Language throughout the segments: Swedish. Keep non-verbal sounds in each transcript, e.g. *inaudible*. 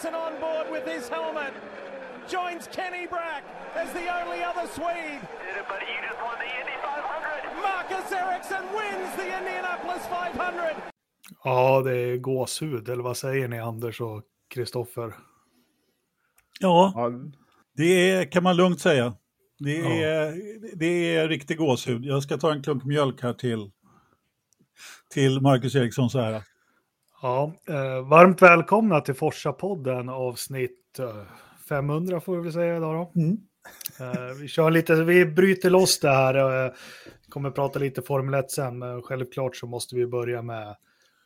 Peterson on board with his helmet. Joins Kenny Brack as the only other Swede. Buddy, you just won the Indy 500. Marcus Ericsson wins the Indianapolis 500. Ja, det är gåshud, eller vad säger ni Anders och Kristoffer? Ja, Ja, det är, kan man lugnt säga. Det är, det är riktig gåshud. Jag ska ta en klunk mjölk här till, till Marcus Eriksson så här. Ja, eh, varmt välkomna till Forsa-podden avsnitt eh, 500 får vi väl säga idag då. Mm. Eh, vi kör lite, vi bryter loss det här. Eh, kommer prata lite Formel 1 sen, men självklart så måste vi börja med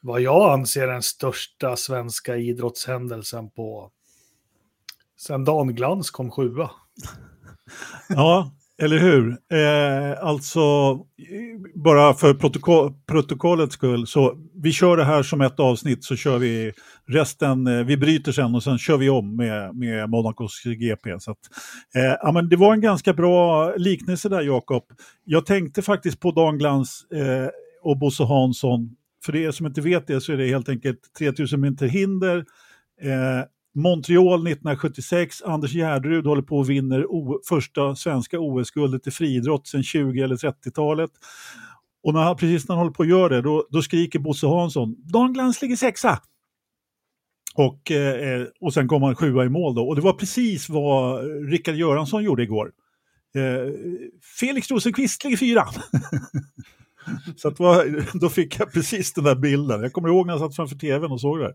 vad jag anser den största svenska idrottshändelsen på sen Dan Glans kom sjua. Ja, eller hur? Eh, alltså, bara för protokoll, protokollets skull, så vi kör det här som ett avsnitt så kör vi resten, eh, vi bryter sen och sen kör vi om med, med Monacos GP. Så att, eh, ja, men det var en ganska bra liknelse där Jakob. Jag tänkte faktiskt på Dan Glans eh, och Bosse Hansson, för er som inte vet det så är det helt enkelt 3000 meter hinder, eh, Montreal 1976, Anders Gärderud håller på och vinner o- första svenska OS-guldet i friidrott sedan 20 eller 30-talet. Och när han, precis när han håller på att göra det, då, då skriker Bosse Hansson “Dan Glans ligger sexa!” och, eh, och sen kom han sjua i mål då. Och det var precis vad Rickard Göransson gjorde igår. Eh, Felix Rosenqvist ligger fyra. *laughs* Så att då fick jag precis den där bilden. Jag kommer ihåg när jag satt framför tvn och såg det. Där.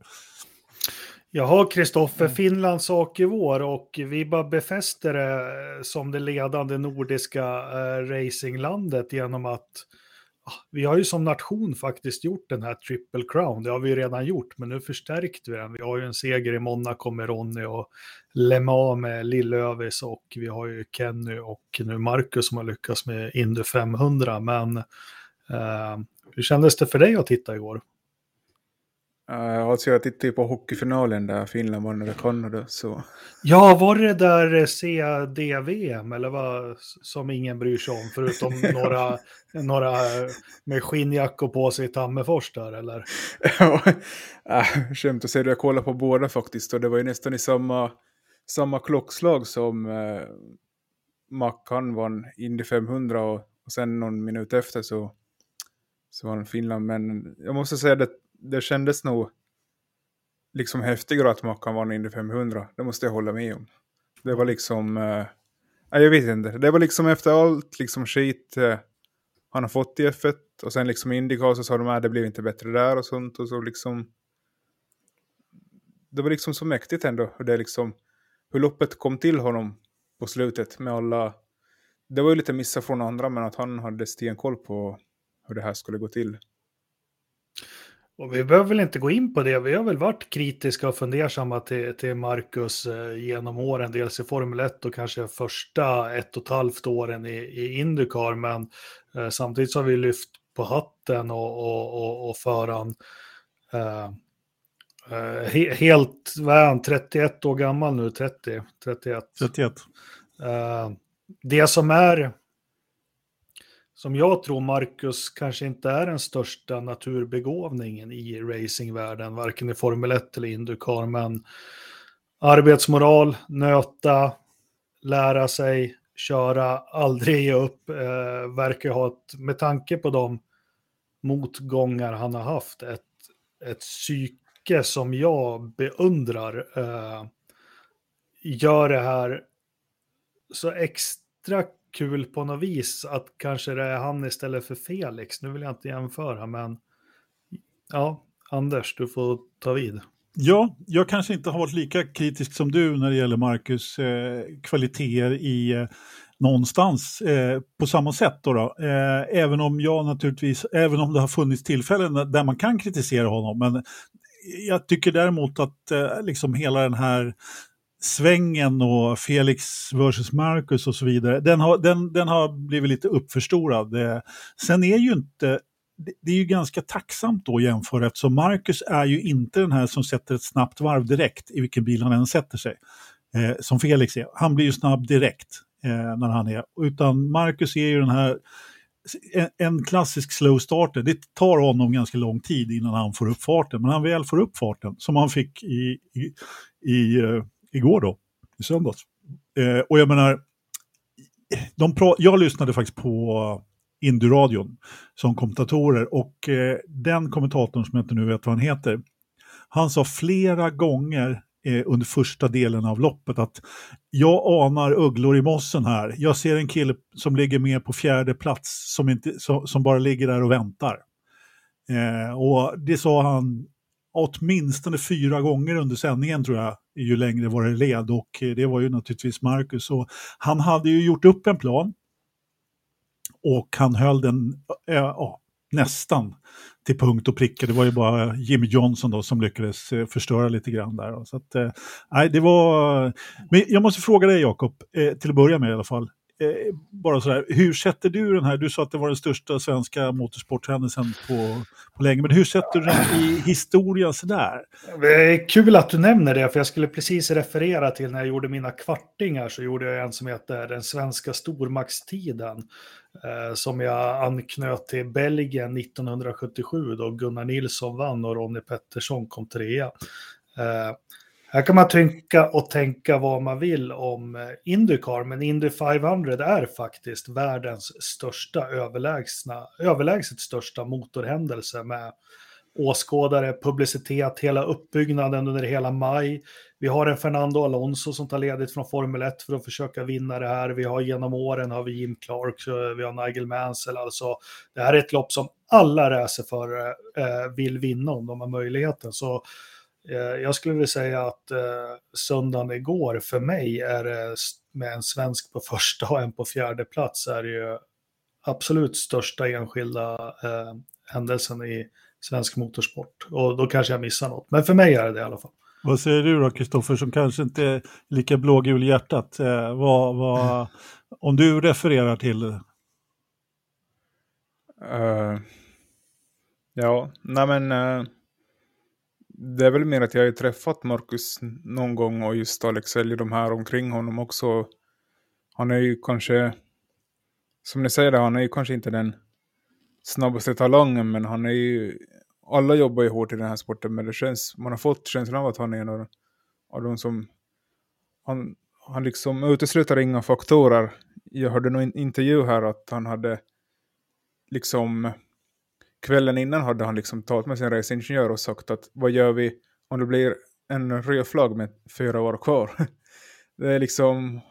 Jaha, Kristoffer, Finlands sak i vår och vi bara befäster det som det ledande nordiska eh, racinglandet genom att ah, vi har ju som nation faktiskt gjort den här triple crown. Det har vi ju redan gjort, men nu förstärkte vi den. Vi har ju en seger i Monaco med Ronny och Le Mans med Lillövis och vi har ju Kenny och nu Marcus som har lyckats med Indy 500. Men eh, hur kändes det för dig att titta igår? Uh, alltså jag tittade ju på hockeyfinalen där Finland vann över Kanada. Så. Ja, var det där CDVM eller vad som ingen bryr sig om förutom *laughs* några, några med skinnjackor på sig i Tammerfors där eller? uh, *laughs* skämt att säga, jag kollade på båda faktiskt och det var ju nästan i samma, samma klockslag som uh, Mackan vann Indy 500 och, och sen någon minut efter så, så vann Finland. Men jag måste säga att det kändes nog liksom häftigare att Mackan vann Indy 500. Det måste jag hålla med om. Det var liksom, Eh, jag vet inte, det var liksom efter allt liksom skit eh, han har fått i F1 och sen liksom Indycar så sa de att det blev inte bättre där och sånt och så liksom det var liksom så mäktigt ändå hur det liksom hur loppet kom till honom på slutet med alla det var ju lite missar från andra men att han hade stenkoll på hur det här skulle gå till. Och vi behöver väl inte gå in på det. Vi har väl varit kritiska och fundersamma till, till Marcus eh, genom åren, dels i Formel 1 och kanske första ett och ett halvt åren i, i Indycar. Men eh, samtidigt så har vi lyft på hatten och, och, och, och föran. Eh, he, helt, vad är han, 31 år gammal nu, 30, 31. 31. det som är som jag tror Marcus kanske inte är den största naturbegåvningen i racingvärlden, varken i Formel 1 eller Indycar, men arbetsmoral, nöta, lära sig, köra, aldrig ge upp, eh, verkar ha ett, med tanke på de motgångar han har haft, ett, ett psyke som jag beundrar, eh, gör det här så extra kul på något vis att kanske det är han istället för Felix. Nu vill jag inte jämföra, men ja, Anders, du får ta vid. Ja, jag kanske inte har varit lika kritisk som du när det gäller Marcus eh, kvaliteter i eh, någonstans eh, på samma sätt. Då, då. Eh, även om jag naturligtvis, även om det har funnits tillfällen där man kan kritisera honom. Men jag tycker däremot att eh, liksom hela den här svängen och Felix versus Marcus och så vidare, den har, den, den har blivit lite uppförstorad. Eh, sen är ju inte det är ju ganska tacksamt då att jämföra eftersom Marcus är ju inte den här som sätter ett snabbt varv direkt i vilken bil han än sätter sig. eh, som Felix är. Han blir ju snabb direkt eh, när han är. Utan Marcus är ju den här en, en klassisk slow starter. Det tar honom ganska lång tid innan han får upp farten. Men han väl får upp farten, som han fick i, i, i eh, igår då, i söndags. Eh, och jag menar, de jag lyssnade faktiskt på Indyradion som kommentatorer och eh, den kommentatorn som jag inte nu vet vad han heter, han sa flera gånger eh, under första delen av loppet att jag anar ugglor i mossen här. Jag ser en kille som ligger med på fjärde plats som, inte, som, som bara ligger där och väntar. Eh, och det sa han åtminstone fyra gånger under sändningen tror jag, ju längre var det led och eh, det var ju naturligtvis Marcus. Och han hade ju gjort upp en plan och han höll den äh, äh, nästan till punkt och pricka. Det var ju bara Jimmy Johnson då som lyckades eh, förstöra lite grann där. Så att, eh, det var... Men jag måste fråga dig Jakob, eh, till att börja med i alla fall. Eh, bara sådär, hur sätter du den här, du sa att det var den största svenska motorsporthändelsen på, på länge, men hur sätter du den i historien sådär? Det är kul att du nämner det, för jag skulle precis referera till när jag gjorde mina kvartingar så gjorde jag en som heter Den svenska stormaktstiden. Eh, som jag anknöt till Belgien 1977 då Gunnar Nilsson vann och Ronnie Pettersson kom trea. Eh, här kan man tänka och tänka vad man vill om eh, Indycar, men Indy 500 är faktiskt världens största överlägsna, överlägset största motorhändelse med åskådare, publicitet, hela uppbyggnaden under hela maj. Vi har en Fernando Alonso som tar ledigt från Formel 1 för att försöka vinna det här. Vi har genom åren har vi Jim Clark, eh, vi har Nigel Mansell. Alltså, det här är ett lopp som alla racerförare eh, vill vinna om de har möjligheten. Så jag skulle vilja säga att eh, söndagen igår för mig är det med en svensk på *laughs* första och en på fjärde plats är det ju absolut största enskilda eh, händelsen i svensk motorsport. Och då kanske jag missar något. Men för mig är det det i alla fall. Vad säger du då, Kristoffer, som kanske inte är lika blågul i hjärtat? Eh, vad, vad, mm. *laughs* Om du refererar till... Uh, ja, nej men... Uh, det är väl mer att jag har träffat Marcus någon gång och just Alex Elge, de här omkring honom också. Han är ju kanske, som ni säger, han är ju kanske inte den snabbaste talangen, men han är ju alla jobbar ju hårt i den här sporten, men det känns, man har fått känslan av att han är en av, av de som... Han, han liksom utesluter inga faktorer. Jag hörde någon intervju här att han hade liksom... Kvällen innan hade han liksom talat med sin reseingenjör och sagt att vad gör vi om det blir en röd flagg med fyra år kvar? *laughs* det är liksom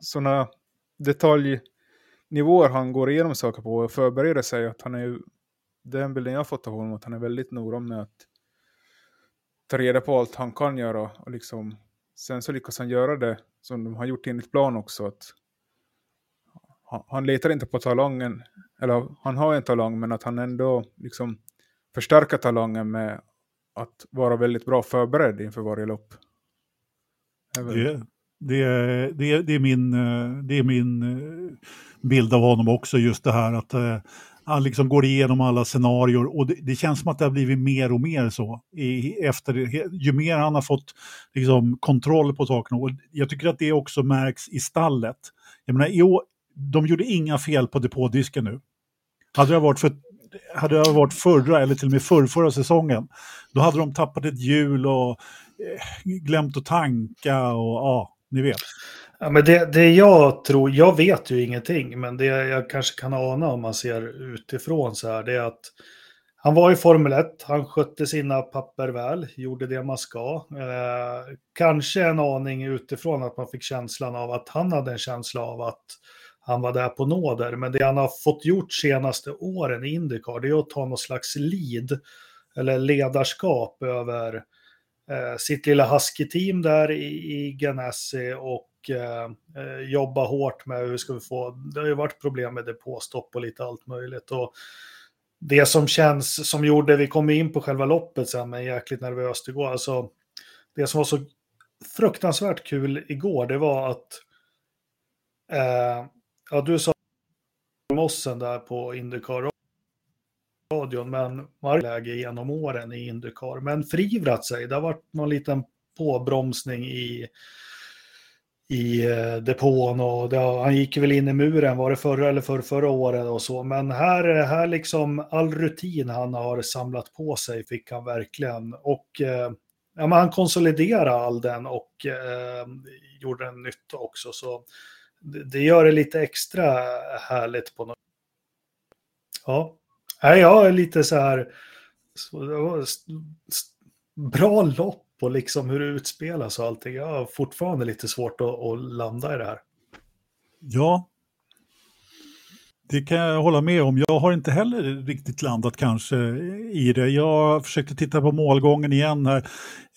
sådana detaljnivåer han går igenom saker på och förbereder sig. Att han är den bilden jag har fått av honom att han är väldigt noggrann med att ta reda på allt han kan göra och liksom sen så lyckas han göra det som de har gjort enligt plan också att han, han letar inte på talangen eller han har en talang men att han ändå liksom förstärker talangen med att vara väldigt bra förberedd inför varje lopp. Det, det, det, det, är min, det är min eh, eh, bild av honom också, just det här att eh, han liksom går igenom alla scenarier och det, det, känns som att det har blivit mer och mer så. I, efter, ju mer han har fått liksom, kontroll på sakerna. Och jag tycker att det också märks i stallet. Jag menar, i, de gjorde inga fel på depådisken nu. Hade det varit för hade det varit förra eller till och med förrförra säsongen, då hade de tappat ett hjul och eh, glömt att tanka och ja, ni vet. Ja, men det, det jag tror, jag vet ju ingenting, men det jag kanske kan ana om man ser utifrån så här, det är att han var i Formel 1, han skötte sina papper väl, gjorde det man ska. Eh, kanske en aning utifrån att man fick känslan av att han hade en känsla av att han var där på nåder. Men det han har fått gjort senaste åren i Indycar, det är att ta någon slags lead, eller ledarskap över eh, sitt lilla husky-team där i, i Ganassi och eh, eh, jobba hårt med hur ska vi få, det har ju varit problem med depåstopp och lite allt möjligt. Och det som känns, som gjorde, vi kom in på själva loppet sen, men jäkligt nervöst igår, alltså det som var så fruktansvärt kul igår, det var att, eh, ja du sa mossen där på Indycar radion, men läge genom åren i Indycar. Men frivrat sig, det har varit någon liten påbromsning i, i eh, depån och det, han gick väl in i muren, var det förra eller för, förra året och så. Men här, här liksom all rutin han har samlat på sig fick han verkligen. Och eh, ja, men han konsoliderade all den och eh, gjorde den nytta också. Så det, gör det lite extra härligt på något Ja, Nej, jag är lite så här så, bra lopp och liksom hur det utspelas och allting. Jag har fortfarande lite svårt att, att landa i det här. Ja, det kan jag hålla med om. Jag har inte heller riktigt landat kanske i det. Jag försökte titta på målgången igen här.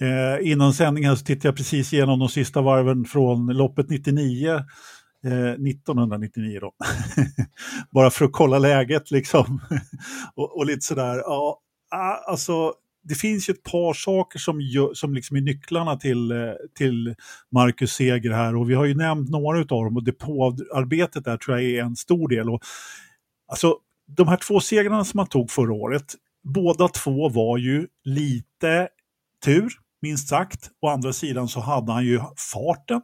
Eh, innan sändningen så tittade jag precis igenom de sista varven från loppet 99. Eh, 1999 då. *laughs* Bara för att kolla läget liksom. *laughs* och, och, lite sådär, ja, ah, alltså det finns ju ett par saker som, gör, som liksom är nycklarna till, eh, till Marcus seger här och vi har ju nämnt några av dem och depåarbetet där tror jag är en stor del. Och, alltså, de här två segrarna som han tog förra året, båda två var ju lite tur, minst sagt. Å andra sidan så hade han ju farten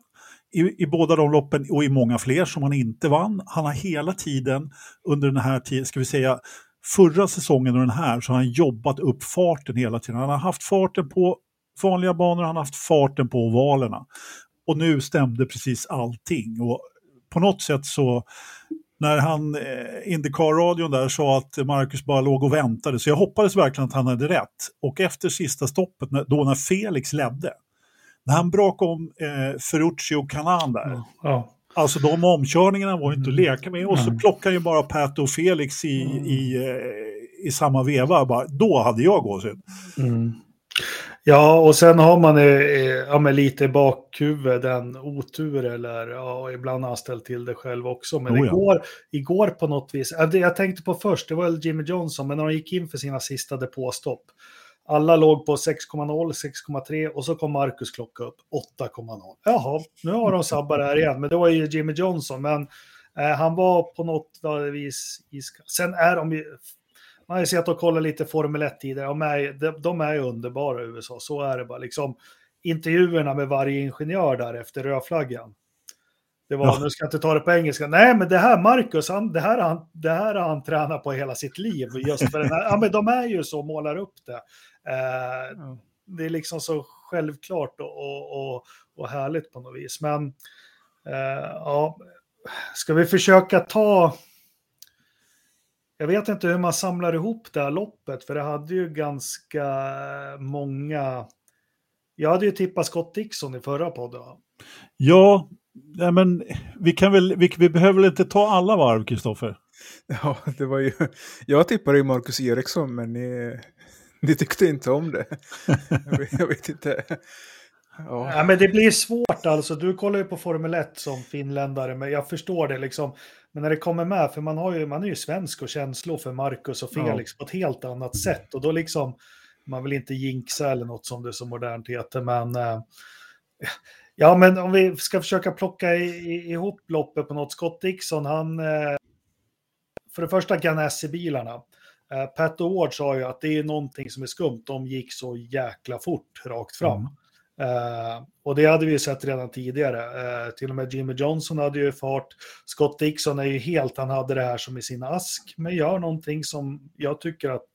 i, i båda de loppen och i många fler som han inte vann. Han har hela tiden under den här tiden, ska vi säga, förra säsongen och den här så har han jobbat upp farten hela tiden. Han har haft farten på vanliga banor, han har haft farten på ovalerna. Och nu stämde precis allting. Och på något sätt så, när han, eh, Indycar-radion där sa att Marcus bara låg och väntade, så jag hoppades verkligen att han hade rätt. Och efter sista stoppet, då när Felix ledde, när han brakade om eh, Ferrucci och Canan där, ja. Ja. Alltså de omkörningarna var inte att mm. leka med och så plockar ju bara Pat och Felix i, mm. i, eh, i samma veva. Bara, då hade jag gåshud. Mm. Ja, och sen har man eh, ja, med lite i bakhuvudet den otur eller ja, ibland har han ställt till det själv också. Men oh, igår, ja. igår på något vis, jag tänkte på först, det var väl Jimmy Johnson, men när de gick in för sina sista depåstopp, alla låg på 6,0, 6,3 och så kom Marcus klocka upp 8,0. Jaha, nu har de sabbat det här igen, men det var ju Jimmy Johnson. Men eh, han var på något vis iskall. Sen är de ju, man har ju sett och kollat lite Formel 1 tidigare, de är, de, de är underbara i USA, så är det bara. Liksom, intervjuerna med varje ingenjör där efter rödflaggan. Det var, ja. nu ska jag inte ta det på engelska, nej men det här Marcus, han, det, här han, det här har han tränat på hela sitt liv. Just för den här, ja men de är ju så, målar upp det. Eh, mm. Det är liksom så självklart och, och, och, och härligt på något vis. Men eh, ja, ska vi försöka ta... Jag vet inte hur man samlar ihop det här loppet, för det hade ju ganska många... Jag hade ju tippat Scott Dixon i förra podden. Ja, nej men vi, kan väl, vi, vi behöver väl inte ta alla varv, Kristoffer? *laughs* Ja, det var ju... Jag tippade ju Marcus Eriksson, men ni, ni tyckte inte om det. jag, vet, jag vet inte. Ja. ja. men det blir svårt alltså. Du kollar ju på Formel 1 som finländare, men jag förstår det liksom. Men när det kommer med, för man, har ju, man är ju svensk och känslor för Marcus och Felix ja. på ett helt annat sätt. Och då liksom, man vill inte jinxa eller något som det så modernt heter, men äh, ja, men om vi ska försöka plocka ihop loppet på något. Scott Dixon, han, äh, för det första Ganassi-bilarna. Uh, Pat Ward sa ju att det är någonting som är skumt. De gick så jäkla fort rakt fram. Mm. Uh, och det hade vi ju sett redan tidigare. Uh, till och med Jimmy Johnson hade ju fart. Scott Dixon är ju helt, han hade det här som i sin ask, men gör någonting som jag tycker att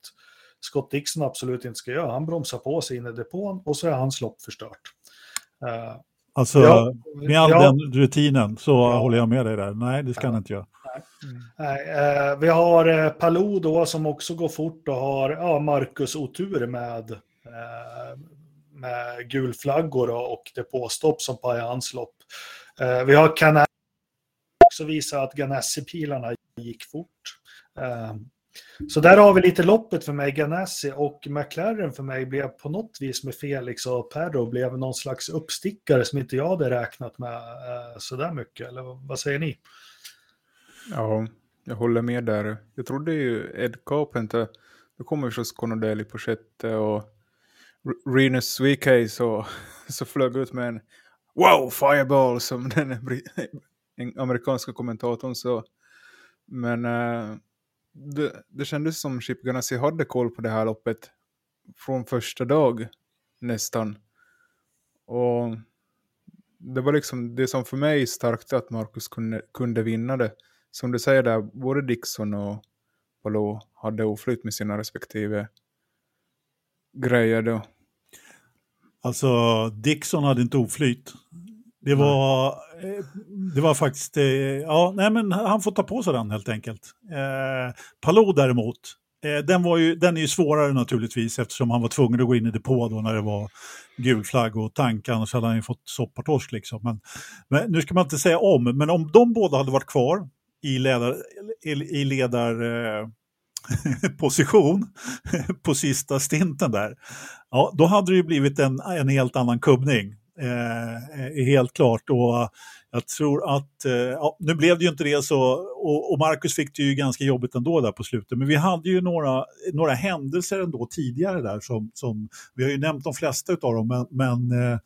Scott Dixon absolut inte ska göra. Han bromsar på sig in i depån och så är hans lopp förstört. Uh, alltså, ja, med all ja, den rutinen så ja, håller jag med dig där. Nej, det ska han inte göra. Mm. Nej, eh, vi har eh, Palou då som också går fort och har ja, Marcus otur med, eh, med gulflaggor och, depåstopp som pajar hans lopp. Eh, vi har Canal också visar att Ganassi-pilarna gick fort. Eh, så där har vi lite loppet för mig, Ganassi och McLaren för mig blev på något vis med Felix och Perro blev någon slags uppstickare som inte jag hade räknat med eh, sådär mycket. Eller vad säger ni? Ja, jag håller med där. Jag trodde ju Ed Carpenter, då kommer förstås Conor på sjätte och Renus VK så, *laughs* så flög ut med en wow fireball som den *laughs* amerikanska kommentatorn sa. Men äh, det, det kändes som Chip Ganassi hade koll på det här loppet från första dag nästan. Och det var liksom det som för mig starkt att Marcus kunde, kunde vinna det. Som du säger där, både Dixon och Palou hade oflyt med sina respektive grejer då. Alltså, Dixon hade inte oflyt. Det var, eh, det var faktiskt, eh, ja, nej men han får ta på sig den helt enkelt. Eh, Palou däremot, eh, den, var ju, den är ju svårare naturligtvis eftersom han var tvungen att gå in i depå då när det var gul flagg och tanka, annars hade han ju fått soppatorsk liksom. Men, men, nu ska man inte säga om, men om de båda hade varit kvar i, ledar, i, ledarposition eh, *laughs* *laughs* på sista stinten där, ja, då hade det ju blivit en, en helt annan kubbning. Eh, eh, helt klart. Och jag tror att, eh, ja, nu blev det ju inte det så, och, och Marcus fick det ju ganska jobbigt ändå där på slutet, men vi hade ju några, några händelser ändå tidigare där som, som vi har ju nämnt de flesta av dem, men, men eh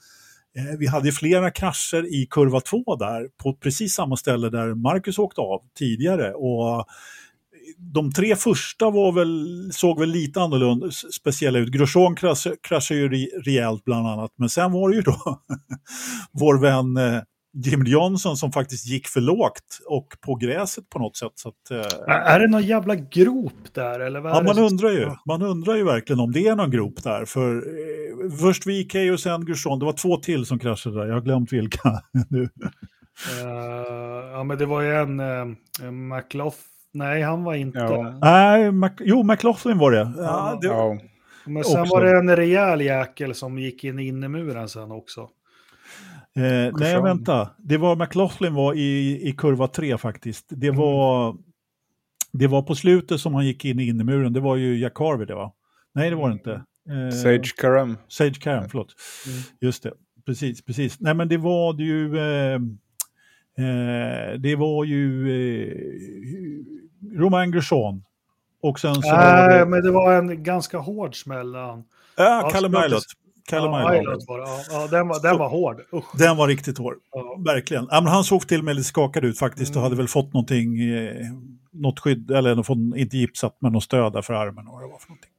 Eh, vi hade flera krascher i kurva 2 där, på precis samma ställe där Marcus åkte av tidigare. Och eh, de tre första var väl, såg väl lite annorlunda, speciella ut. Grosjean kraschade, kraschade ju rejält bland annat, men sen var det ju då *laughs* vår vän eh, Jim Johnson som faktiskt gick för lågt och på gräset på något sätt. Så att, eh... Är det någon jävla grop där? Eller vad ja, man undrar, ju, man undrar ju verkligen om det är någon grop där. För eh, först VK och sen Grosjean, det var två till som kraschade där, jag har glömt vilka *laughs* nu. Uh, ja, men det var ju en uh, McLaughlin Nej, han var inte... Ja. Nej, Mac jo, McLaughlin var det. Ja, det... Ja. Men sen också. var det en rejäl jäkel som gick in i innemuren sen också. Eh, nej, vänta. Det var McLaughlin var i, i kurva 3 faktiskt. Det mm. var, det var på slutet som han gick in i innemuren. Det var ju Jack Harvey det va? Nej, det var det inte. Eh, Sage Karam. Sage Karam, förlåt. Mm. Just det. Precis, precis. Nej, men det var ju... Eh, eh det var ju eh, Romain Grosjean. Och sen så Nej, det... men det var en ganska hård smäll. Ja, ja Kalle Milot. Kalle ja, Milot var det. Ja, ja, den, var, den var hård. Usch. Den var riktigt hård. Ja. Verkligen. Ja, men han såg till och med lite skakad ut faktiskt mm. och hade väl fått någonting, eh, något skydd, eller inte gipsat, men något stöd där för armen. Och det var för någonting.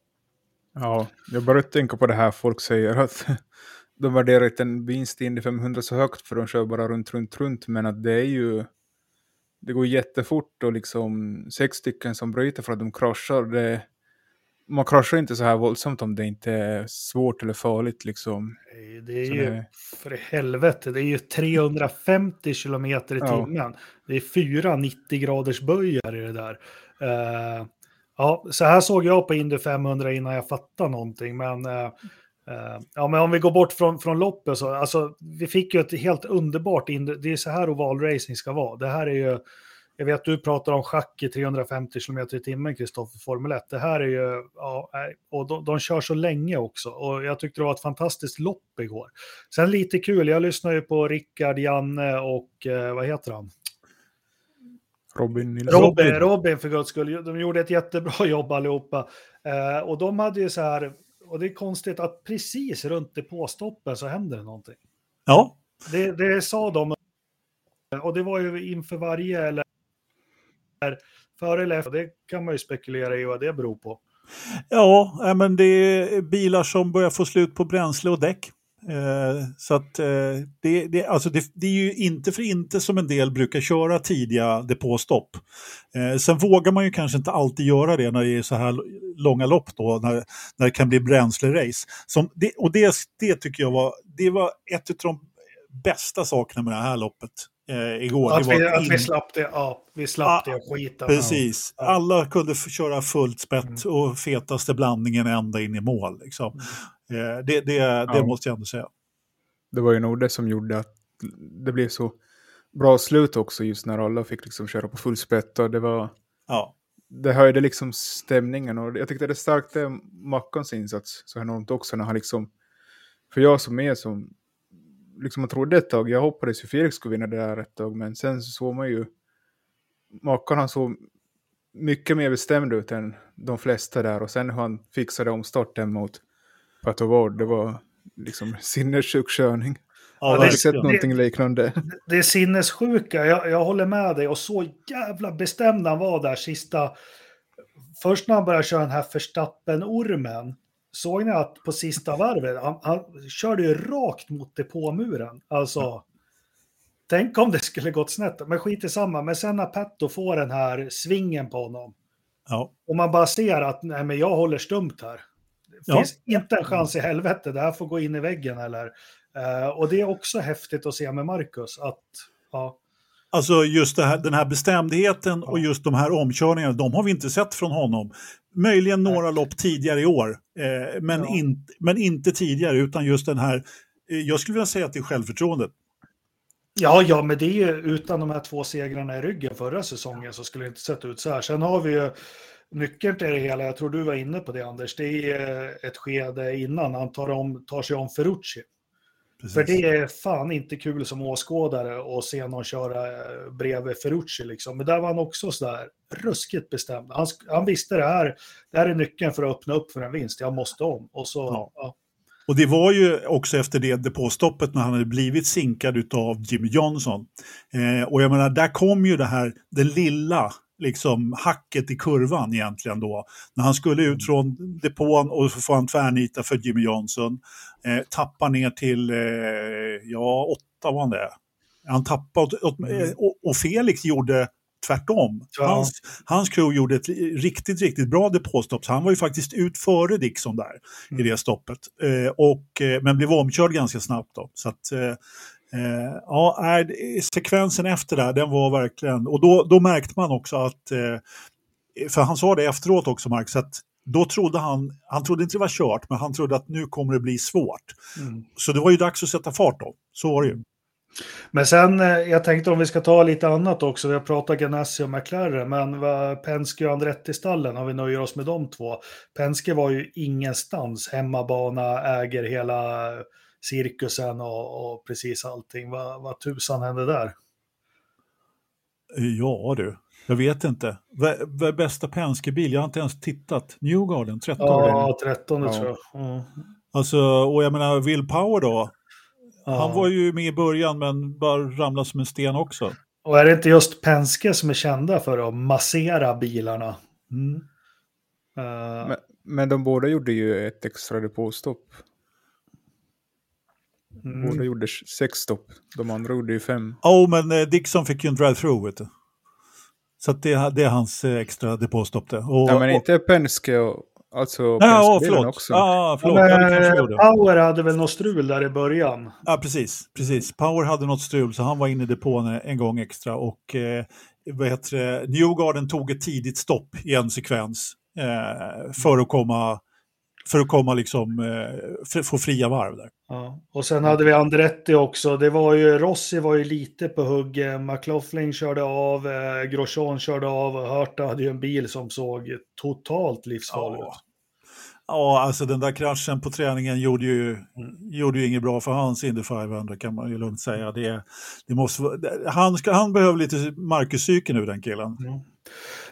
Ja, jag börjar tänka på det här folk säger att *laughs* de värderar inte en vinst i Indy 500 så högt för de kör bara runt, runt, runt, men att det är ju det går jättefort och liksom sex stycken som bryter för att de kraschar. Det, man kraschar inte så här våldsamt om det inte är svårt eller farligt liksom. Det är ju, det... för helvete, det är ju 350 kilometer i timmen. Ja. Det är fyra 90 graders böjar i det där. Uh, ja, så här såg jag på Indy 500 innan jag fattade någonting, men uh, Uh, ja, men om vi går bort från, från loppet så, alltså, vi fick ju ett helt underbart, det är så här ovalracing ska vara. Det här är ju, jag vet att du pratar om schack i 350 km i timmen, Kristoffer, Formel 1. Det här är ju, ja, och de, de, kör så länge också. Och jag tyckte det var ett fantastiskt lopp igår. Sen lite kul, jag lyssnar ju på Rickard, Janne och eh, vad heter han? Robin Nilsson. Robin, Robin för guds skull. De gjorde ett jättebra *laughs* jobb allihopa. Eh, och de hade ju så här, och det är konstigt att precis runt depåstoppen så händer det någonting. Ja. Det, det sa de. Och det var ju inför varje, eller före eller efter. Det kan man ju spekulera i vad det beror på. Ja, men det är bilar som börjar få slut på bränsle och däck. Eh, så att eh, det, det, alltså det, det, är ju inte för inte som en del brukar köra tidiga depåstopp. Eh, sen vågar man ju kanske inte alltid göra det när det är så här långa lopp då, när, när det kan bli bränslerace. Som det, och det, det tycker jag var, det var ett av de bästa sakerna med det här loppet eh, igår. Att, vi, att vi slapp det, ja, vi slapp ah, det skiten. Precis, ja. alla kunde köra fullt spett mm. och fetaste blandningen ända in i mål. Liksom. Mm. Eh, det, det, det ja. måste jag ändå säga. Det var ju nog det som gjorde att det blev så bra slut också just när alla fick liksom köra på fullspett och det var... Ja. Det höjde liksom stämningen och jag tyckte det stärkte Mackans insats så enormt också när han liksom... För jag som är som... Liksom man trodde ett tag, jag hoppades ju Felix skulle vinna det där ett tag men sen så såg man ju... Mackan han såg mycket mer bestämd ut än de flesta där och sen hur han fixade omstarten mot Patovard, det var liksom sinnessjuk körning. Ja, jag har aldrig sett någonting det, liknande. Det är sinnessjuka, jag, jag håller med dig. Och så jävla bestämd han var där sista... Först när han började köra den här Verstappen-ormen såg ni att på sista varvet, han, han körde ju rakt mot depåmuren. Alltså, tänk om det skulle gått snett. Men skit i samma. Men sen när Petto får den här svingen på honom. Ja. Och man bara ser att nej, men jag håller stumt här. Det Ja. finns inte en chans i helvete, det här får gå in i väggen eller. Eh, och det är också häftigt att se med Marcus att, ja, Alltså just här, den här bestämdheten och just de här omkörningarna, de har vi inte sett från honom. Möjligen några lopp tidigare i år, eh, men, Ja. in, men inte tidigare, utan just den här, eh, jag skulle vilja säga att det är självförtroendet. Ja, ja, men det är ju utan de här två segrarna i ryggen förra säsongen så skulle det inte sett ut så här. Sen har vi ju nyckeln till det hela, jag tror du var inne på det Anders, det är eh, ett skede innan han tar, om, tar sig om Ferrucci. Precis. För det är fan inte kul som åskådare att se någon köra eh, bredvid Ferrucci liksom. Men där var han också sådär ruskigt bestämd. Han, han visste det här, det här är nyckeln för att öppna upp för en vinst, jag måste om. Och så, Ja. ja. Och det var ju också efter det depåstoppet när han hade blivit sinkad av Jimmy Johnson. Eh, och jag menar, där kom ju det här, det lilla liksom hacket i kurvan egentligen då. När han skulle ut från depån och så får han tvärnita för Jimmy Johnson. Eh, tappar ner till, eh, ja, åtta var han det. Han tappade, åt, åt, eh, och, och Felix gjorde tvärtom. Ja. Hans, hans crew gjorde ett riktigt, riktigt bra depåstopp. Så han var ju faktiskt ut före Dixon där i det stoppet. Eh, och, eh, men blev omkörd ganska snabbt då. Så att, eh, eh, ja, det- sekvensen efter där, den var verkligen... Och då, då märkte man också att... Eh, för han sa det efteråt också, Mark, att då trodde han, han trodde inte det var kört, men han trodde att nu kommer det bli svårt. Mm. Så det var ju dags att sätta fart då. Så var det ju. Men sen, eh, jag tänkte om vi ska ta lite annat också. Vi har pratat Ganassi och McLaren, men Penske och Andretti-stallen, om vi nöjer oss med de två. Penske var ju ingenstans, hemmabana, äger hela cirkusen och, och precis allting. Vad, vad tusan hände där? Ja du, jag vet inte. Är bästa Penske-bil? Jag har inte ens tittat. Newgarden, 13 Ja, 13 Ja. tror jag. Mm. Alltså, och jag menar, Will Power då? Ja. Han var ju med i början men bara ramlade som en sten också. Och är det inte just Penske som är kända för att massera bilarna? Mm. Eh, Men, men de båda gjorde ju ett extra depåstopp. mm. Båda gjorde sex stopp. De andra gjorde ju fem. Oh, men eh, Dixon fick ju en drive-through, vet du. Så att det, det är hans eh, extra depåstopp det. Och, Ja, men inte Penske och alltså Ja, förlåt. också. Ja, förlåt. Men, gjorde. Power hade väl något strul där i början. Ja, precis, precis. Power hade något strul så han var inne i depån en gång extra och eh, vad heter det? Newgarden tog ett tidigt stopp i en sekvens eh, för att komma, för att komma liksom, eh, få fria varv där. Ja. Och sen hade vi Andretti också. Det var ju, Rossi var ju lite på hugg. Eh, McLaughlin körde av, eh, Grosjean körde av och Hörta hade ju en bil som såg totalt livsfarlig Ja. ut. Ja, alltså den där kraschen på träningen gjorde ju, gjorde ju inget bra för hans Indy 500 kan man ju lugnt säga. Det, det måste, han, ska, han behöver lite Marcus-psyke nu den killen.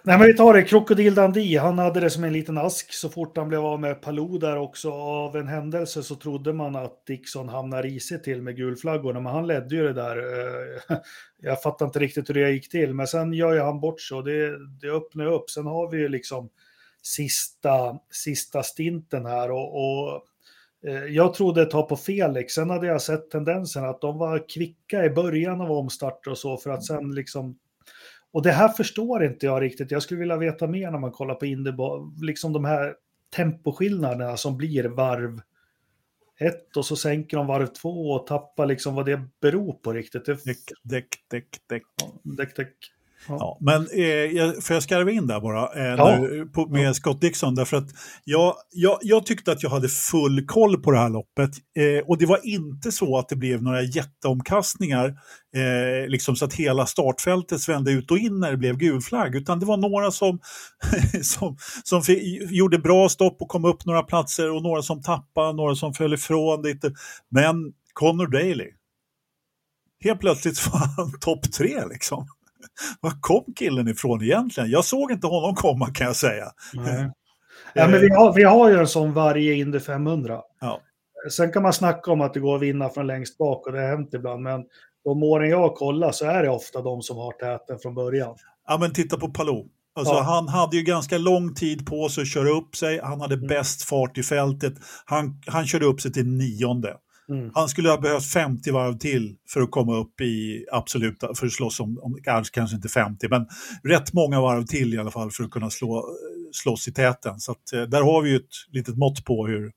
Nej men vi tar det, Krokodil Dundee, han hade det som en liten ask så fort han blev av med Palou där också. Av en händelse så trodde man att Dixon hamnar risigt till med gulflaggorna, men han ledde ju det där. Eh, *laughs* jag fattar inte riktigt hur det gick till, men sen gör ju han bort sig och det, det öppnar upp. Sen har vi ju liksom sista, sista stinten här och, och eh, jag trodde ett tag på Felix, sen hade jag sett tendensen att de var kvicka i början av omstarter och så för att sen liksom och det här förstår inte jag riktigt. Jag skulle vilja veta mer när man kollar på Indy, liksom de här temposkillnaderna som blir varv ett och så sänker de varv två och tappar liksom vad det beror på riktigt. Det, Däck, däck, däck, däck. däck, däck. Ja, men eh, jag, får jag skarva in där bara eh, Ja. nu, på, med Scott Dixon? Därför att jag, jag, jag tyckte att jag hade full koll på det här loppet eh, och det var inte så att det blev några jätteomkastningar eh, liksom så att hela startfältet svände ut och in när det blev gul flagg utan det var några som, *laughs* som, som fi- gjorde bra stopp och kom upp några platser och några som tappade, några som föll ifrån lite. Men Connor Daly, helt plötsligt *laughs* var han topp tre liksom. *laughs* Var kom killen ifrån egentligen? Jag såg inte honom komma kan jag säga. Nej. *laughs* Ja, men vi, har, vi har ju en sån varje Indy 500. Ja. Sen kan man snacka om att det går att vinna från längst bak och det har hänt ibland. Men de åren jag har kollat så är det ofta de som har täten från början. Ja, men titta på Palou. Alltså, Ja. Han hade ju ganska lång tid på sig att köra upp sig. Han hade Mm. bäst fart i fältet. Han, han körde upp sig till nionde. Mm. Han skulle ha behövt 50 varv till för att komma upp i absoluta, för att slåss om, om kanske, inte 50, men rätt många varv till i alla fall för att kunna slå, slåss i täten. Så att, eh, där har vi ju ett litet mått på hur,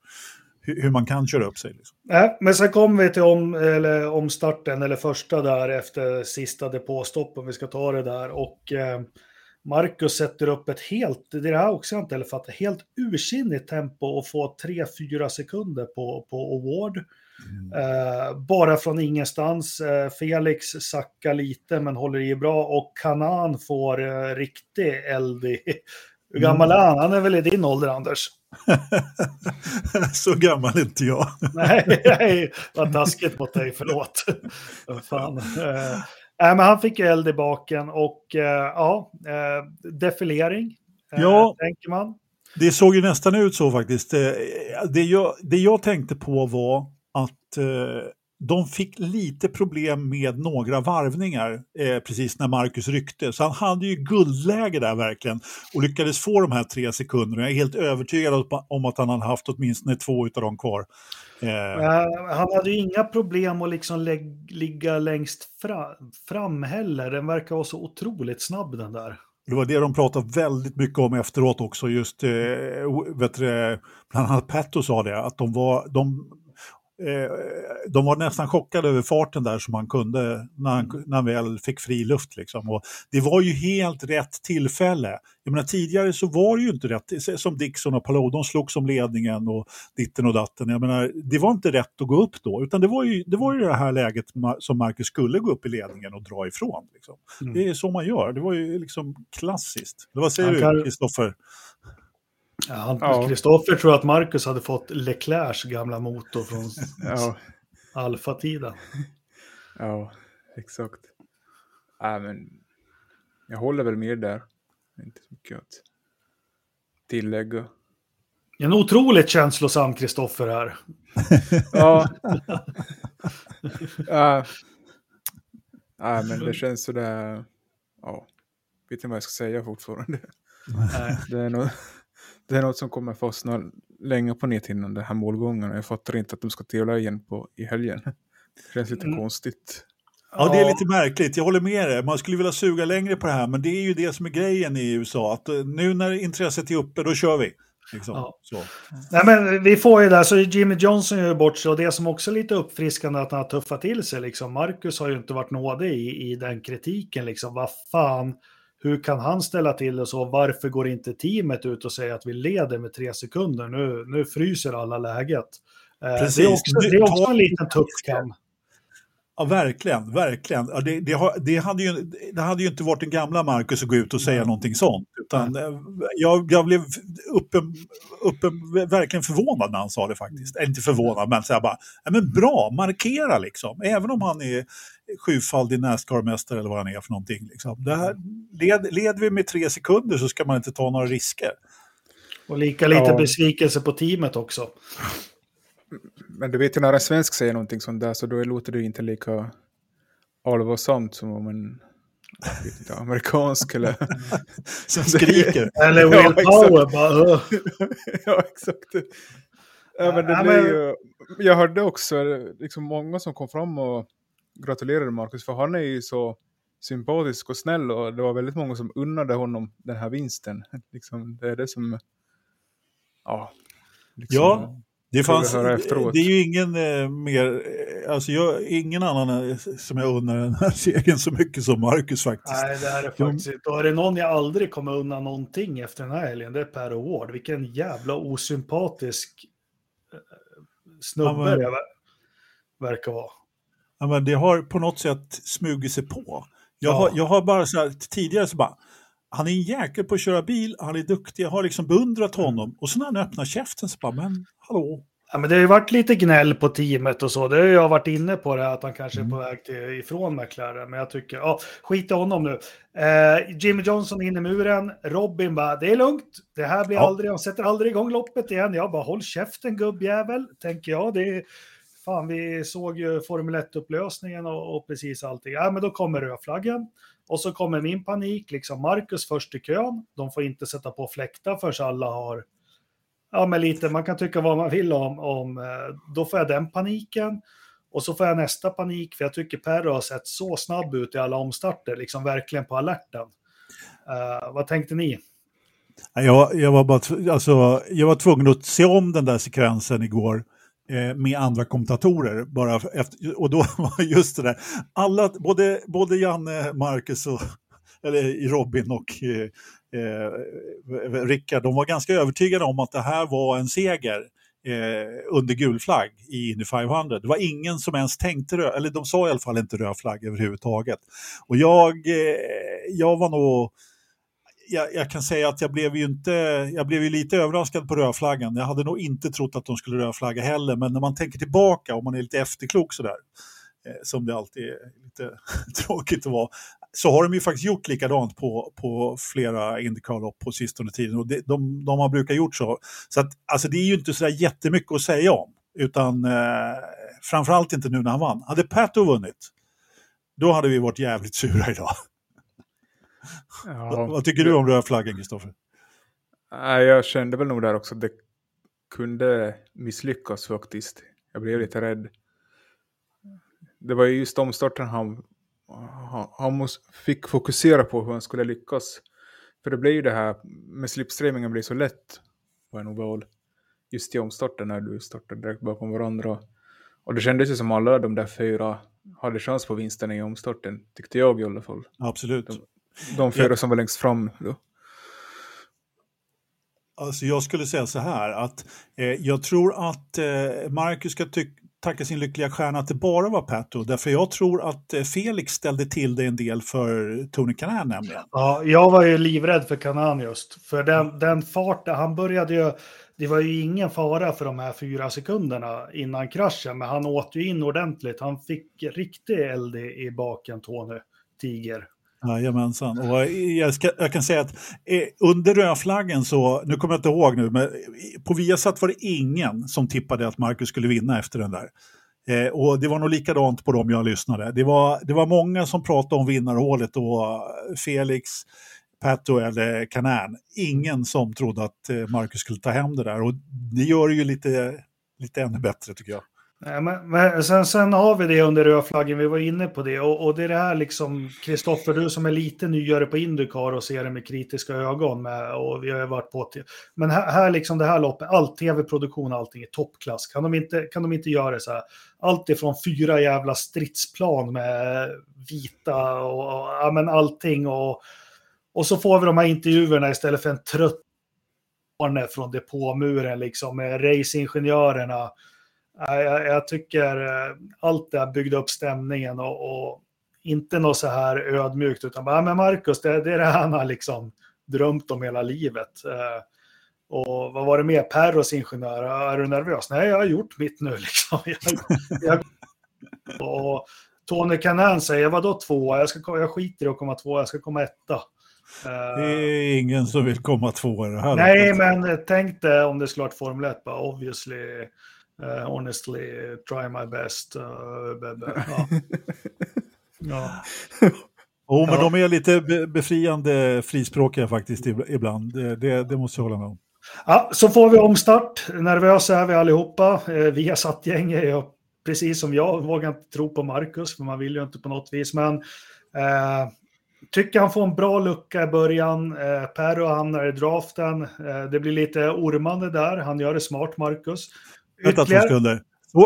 hur, man kan köra upp sig. Liksom. Nej, men sen kommer vi till om, eller omstarten, eller första där efter sista depåstopp, om vi ska ta det där. Och eh, Marcus sätter upp ett helt, det är det här också jag inte heller fattar, helt ursinnigt tempo och få 3-4 sekunder på, på Award. Eh, bara från ingenstans. Eh, Felix sackar lite men håller i bra och Kanan får eh, riktig eld i... Hur gammal är han? Han är väl i din ålder, Anders? *laughs* Så gammal är inte jag. *laughs* Nej, nej, vad taskigt mot dig, förlåt. *laughs* Fan. Eh, men han fick eld i baken och eh, ja, eh, defilering, eh, Ja. tänker man. Det såg ju nästan ut så faktiskt. Det jag, det jag tänkte på var att eh, de fick lite problem med några varvningar eh, precis när Marcus ryckte. Så han hade ju guldläge där verkligen och lyckades få de här tre sekunderna. Jag är helt övertygad om- att han hade haft åtminstone två av dem kvar. Eh, Eh, han hade ju inga problem att liksom ligga längst fra, fram heller. Den verkar vara så otroligt snabb den där. Det var det de pratade väldigt mycket om efteråt också, just, eh, vet du, bland annat Petto sa det, att de var, de, de var nästan chockade över farten där som han kunde när han, när han väl fick fri luft. Liksom. Och det var ju helt rätt tillfälle. Jag menar, tidigare så var det ju inte rätt, som Dixon och Palou, de slogs om ledningen och ditten och datten. Jag menar, det var inte rätt att gå upp då, utan det var ju det, var ju det här läget som Marcus skulle gå upp i ledningen och dra ifrån. Liksom. Mm. Det är så man gör, det var ju liksom klassiskt. Vad säger du, Kristoffer? Ja, han- Ja. Kristoffer tror att Marcus hade fått Leclercs gamla motor från *laughs* Ja, alfatiden. *laughs* ja exakt. Ja, men jag håller väl med där. Inte så mycket att tillägga. En otroligt känslosam Kristoffer här. *laughs* Ja. ja. ja, men det känns sådär... Ja, vet inte vad jag ska säga fortfarande. Nej. Det är, något, det är något som kommer fastna länge på näthinnan, den här målgången. Jag fattar inte att de ska tävla igen på, i helgen. Det känns lite Mm. konstigt. Ja, det är lite märkligt. Jag håller med dig. Man skulle vilja suga längre på det här, men det är ju det som är grejen i USA. Att eh, nu när intresset är uppe, då kör vi. Liksom. Ja. Så. Nej, men vi får ju där, så Jimmy Johnson gör bort sig och det som också är lite uppfriskande att han har tuffat till sig. Liksom. Marcus har ju inte varit nådig i, i den kritiken. Liksom. Vad fan, hur kan han ställa till det så? Varför går inte teamet ut och säger att vi leder med tre sekunder? Nu, nu fryser alla läget. Eh, Precis. Det är också, det är också en liten tuff kam. Ja, verkligen, verkligen. Ja, det, det, har, det, hade ju, det hade ju inte varit den gamla Marcus att gå ut och säga någonting sånt. Utan eh, jag, jag blev uppe, uppe, verkligen förvånad när han sa det faktiskt. Eller inte förvånad, men så här bara, ja, men bra, markera liksom. Även om han är sjufaldig Nascar-mästare eller vad han är för någonting. Liksom. Det här, led, leder vi med tre sekunder så ska man inte ta några risker. Och lika lite Ja. besvikelse på teamet också. Men du vet ju när en svensk säger någonting sånt där så då låter det inte lika allvarsamt som om en inte, amerikansk eller... *laughs* Som *laughs* skriker. Eller *laughs* Ja, Will exakt. Power bara... Ja, exakt. Ja, men det Ja, men- ju... Jag hörde också liksom många som kom fram och gratulerade Marcus för han är ju så sympatisk och snäll och det var väldigt många som unnade honom den här vinsten. *laughs* Liksom, det är det som... Ja. Liksom, Ja, Det, fanns, det är ju ingen eh, mer, alltså jag, ingen annan eh, som jag undrar den här serien så mycket som Marcus faktiskt. Nej, det är det faktiskt inte. Och är det någon jag aldrig kommer unna någonting efter den här helgen, det är Per Award. Vilken jävla osympatisk eh, snubbe Ja, men- det ver- verkar vara. Ja, men det har på något sätt smugit sig på. Jag, Ja. har, jag har bara så här, tidigare så bara, han är en jäkel på att köra bil, han är duktig, jag har liksom beundrat honom. Och så när han öppnar käften så bara, men hallå, Ja, men det har ju varit lite gnäll på teamet och så. Det har jag varit inne på det, att han kanske Mm. är på väg till, ifrån McLaren. Men jag tycker, ja, skit i honom nu. Eh, Jimmy Johnson in i muren. Robin bara, det är lugnt. Det här blir Ja. aldrig, de sätter aldrig igång loppet igen. Jag bara, håll käften gubbjävel, tänker jag. Det är fan vi såg ju Formel 1-upplösningen och, och, precis allting. Ja, men då kommer rödflaggen. Och så kommer min panik, liksom Marcus först i kön. De får inte sätta på fläktar förrän alla har, ja men lite, man kan tycka vad man vill om, om eh, då får jag den paniken. Och så får jag nästa panik, för jag tycker Perro har sett så snabb ut i alla omstarter, liksom verkligen på alerten. Uh, vad tänkte ni? Jag, jag, var bara, alltså, jag var tvungen att se om den där sekvensen igår Eh, med andra kommentatorer. Bara efter, och då *laughs* var just det där, alla, både, både Janne, Marcus och *laughs* eller Robin och eh, eh, Rickard, de var ganska övertygade om att det här var en seger eh, under gul flagg i Indy 500. Det var ingen som ens tänkte röd, eller de sa i alla fall inte röd flagg överhuvudtaget. Och jag, eh, jag var nog jag, jag, kan säga att jag blev ju inte, jag blev ju lite överraskad på rödflaggan. Jag hade nog inte trott att de skulle rödflagga heller, men när man tänker tillbaka, och man är lite efterklok sådär, eh, som det alltid är lite *laughs* tråkigt att vara, så har de ju faktiskt gjort likadant på, på flera Indycar-lopp på sistone tiden och det, de, de har brukat gjort så. Så att, alltså det är ju inte sådär jättemycket att säga om, utan eh, framförallt inte nu när han vann. Hade Pato vunnit, då hade vi varit jävligt sura idag. Ja, Vad tycker du om röda flaggan, Kristoffer? Jag kände väl nog där också att det kunde misslyckas faktiskt. Jag blev lite rädd. Det var ju just omstarten han, han, han fick fokusera på hur han skulle lyckas. För det blev ju det här med slipstreamingen blir så lätt på en oval. Just i omstarten när du startar direkt bakom varandra. Och det kändes ju som alla de där fyra hade chans på vinsten i omstarten, tyckte jag i alla fall. Absolut. De, de fyra som var längst fram då? Alltså jag skulle säga så här att eh, jag tror att eh, Marcus ska tacka sin lyckliga stjärna att det bara var Pato. Därför jag tror att eh, Felix ställde till det en del för Tony Kanan nämligen. Ja, jag var ju livrädd för Kanan just. För den, den farten, han började ju, det var ju ingen fara för de här fyra sekunderna innan kraschen, men han åt ju in ordentligt. Han fick riktig eld i, i baken, Tony Tiger. Jajamensan. Och jag, ska, jag kan säga att eh, under rödflaggen så, nu kommer jag inte ihåg nu, men på Viasat var det ingen som tippade att Marcus skulle vinna efter den där. Eh, och det var nog likadant på dem jag lyssnade. Det var, det var många som pratade om vinnarhålet och eh, Felix, Pato eller Canan. Ingen som trodde att eh, Marcus skulle ta hem det där och det gör det ju lite, lite ännu bättre tycker jag. Nej, men, men sen, sen, har vi det under rödflaggen, vi var inne på det. Och, och det är det här liksom, Kristoffer, du som är lite nyare på Indycar och ser det med kritiska ögon. Med, och vi har varit på till. Men här, här liksom det här loppet, all tv-produktion, allting är toppklass. Kan de, inte, kan de inte göra det så här? Allt ifrån fyra jävla stridsplan med vita och, och ja, men allting. Och, och så får vi de här intervjuerna istället för en trött från depåmuren liksom med racingingenjörerna jag, jag tycker eh, allt det här byggde upp stämningen och, och inte något så här ödmjukt utan bara, men Marcus, det, det är det han har liksom drömt om hela livet. Eh, och vad var det mer? Perros ingenjör, är du nervös? Nej, jag har gjort mitt nu *laughs* liksom. Jag, jag, och Tony Kanan säger, vadå två? Jag, ska, jag skiter i att komma två, jag ska komma etta. Det är ingen som vill komma två i det här. Nej, men tänk dig om det skulle varit Formel 1, bara obviously Uh, honestly, try my best. Uh, *laughs* ja. ja. *laughs* Oh, men ja. de är lite befriande frispråkiga faktiskt ibland. Det, det, det, måste jag hålla med om. Ja, så får vi omstart. Nervösa är vi allihopa. Eh, vi har satt gänget, jag, precis som jag, vågar inte tro på Marcus, för man vill ju inte på något vis. Men eh, tycker han får en bra lucka i början. Eh, Perro hamnar i draften. Eh, det blir lite ormande där. Han gör det smart, Marcus. Två sekunder.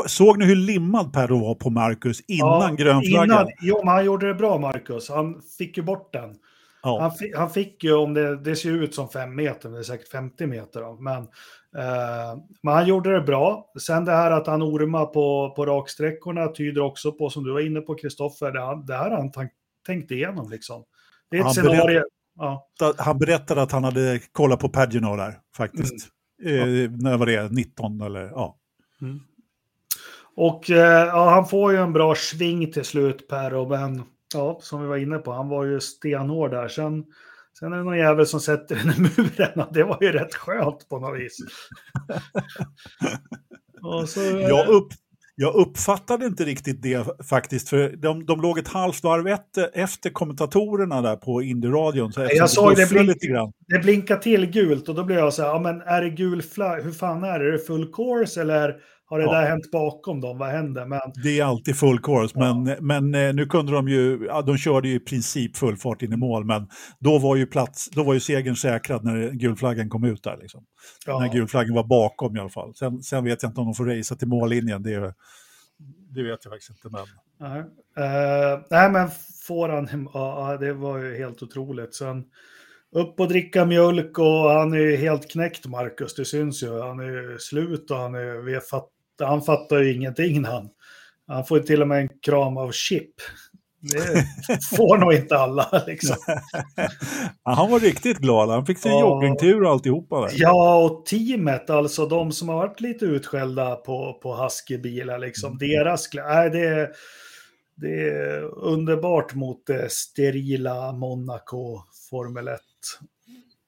Såg ni hur limmad Perro var på Marcus innan ja, grönflaggan? Jo, men han gjorde det bra, Marcus. Han fick ju bort den. Ja. Han, fick, han, fick ju, om det, det ser ut som fem meter, men det är säkert 50 meter. Då. Men, eh, men han gjorde det bra. Sen det här att han ormar på, på raksträckorna tyder också på, som du var inne på, Kristoffer, det, det här har han tänkt igenom. Liksom. Det är ett han scenario. Berätt, ja. Han berättade att han hade kollat på Pagino där, faktiskt. Mm. Eh, när var det? 19 eller ja. Mm. Och eh, ja, han får ju en bra sving till slut, Per, men ja, som vi var inne på, han var ju stenhård där. Sen, sen är det någon jävel som sätter den i muren och det var ju rätt skönt på något vis. *laughs* så, jag, upp, Jag uppfattade inte riktigt det faktiskt, för de, de låg ett halvt varv efter, efter kommentatorerna där på Indy-radion. Så Jag såg det, blink, lite grann. det blinka till gult och då blev jag så här, ja men är det gul flagg, hur fan är det? Är det full course eller har det Ja. där hänt bakom dem? Vad händer? Men Det är alltid full course, men, men eh, nu kunde de ju, ja, de körde ju i princip full fart in i mål, men då var ju, plats, då var ju segern säkrad när gulflaggan kom ut där. Liksom. ja, När gulflaggan var bakom i alla fall. Sen, sen vet jag inte om de får racea till mållinjen, det, det vet jag faktiskt inte. Men... nej. Eh, nej men får han, ja ja, det var ju helt otroligt. Sen upp och dricka mjölk och han är ju helt knäckt Marcus, det syns ju. Han är slut och han, är, vi fatt, han fattar ju ingenting han. Han får ju till och med en kram av Chip. Det *laughs* får nog inte alla liksom. *laughs* Han var riktigt glad, han fick sin Ja. joggingtur och alltihopa där. Ja, och teamet, alltså de som har varit lite utskällda på, på Husky-bilar, liksom, deras... klä- Nej, det, är- det är underbart mot det sterila Monaco Formel 1.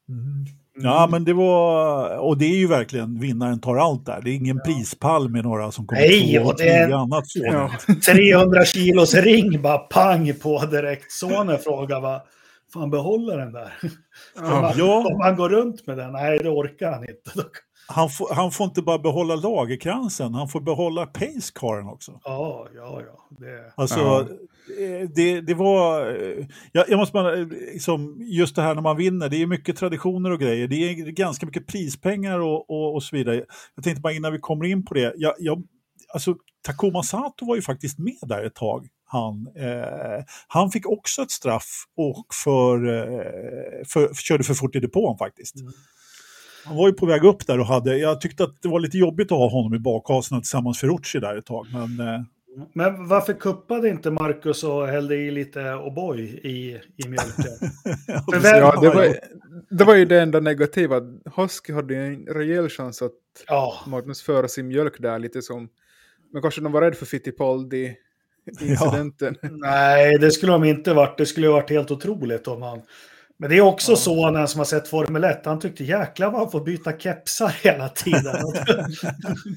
Mm. Ja, men det var, och det är ju verkligen vinnaren tar allt där. Det är ingen prispall med några som kommer Nej, två och det är- annat. Ja. *laughs* 300 kilos ring bara pang på direkt. Sonen frågar vad fan behåller den där? *laughs* Om han, Ja. om han går runt med den? Nej, det orkar han inte. Han, får, han får inte bara behålla lagerkransen, han får behålla pacecaren också. Ja, ja, ja. Det, Alltså, Ja. eh, det, det var... eh, Jag, jag måste bara, eh, liksom, just det här när man vinner, det är mycket traditioner och grejer. Det är ganska mycket prispengar och, och, och så vidare. Jag tänkte bara innan vi kommer in på det. Jag, jag, alltså, Takuma Sato var ju faktiskt med där ett tag. Han, eh, han fick också ett straff och för, eh, för, körde för fort i depån faktiskt. Mm. Han var ju på väg upp där och hade, jag tyckte att det var lite jobbigt att ha honom i bakhasen tillsammans med Ferrucci där ett tag. Men eh, Men varför kuppade inte Marcus och hällde i lite O'boy i, i mjölken? *laughs* För Ja, det var, det var ju det enda negativa. Husky hade ju en rejäl chans att Ja, marknadsföra sin mjölk där lite som... Men kanske de var rädda för Fittipaldi-incidenten. nej, det skulle de inte varit. Det skulle ha varit helt otroligt om han... Men det är också sonen som har sett Formel 1. Han tyckte jäklar vad han får byta kepsar hela tiden. *laughs*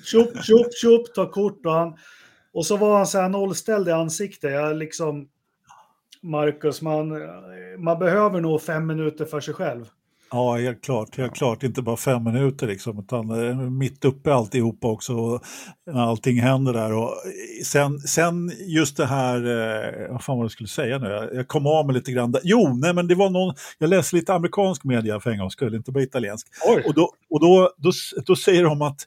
tjup, tjup, tjup, ta kort och han... Och så var han så här nollställd i ansiktet. Jag liksom... Marcus, man, man behöver nog fem minuter för sig själv. Ja, helt klart. Helt klart. Inte bara fem minuter liksom, utan eh, mitt uppe alltihopa också. Och när allting händer där. Och sen, sen just det här, eh, vad fan var det jag skulle säga nu? Jag, jag kom av mig lite grann. där. Jo, nej men det var någon, jag läste lite amerikansk media för en gångs skull, inte bara italiensk. Oj. Och då, och då, då, då säger de att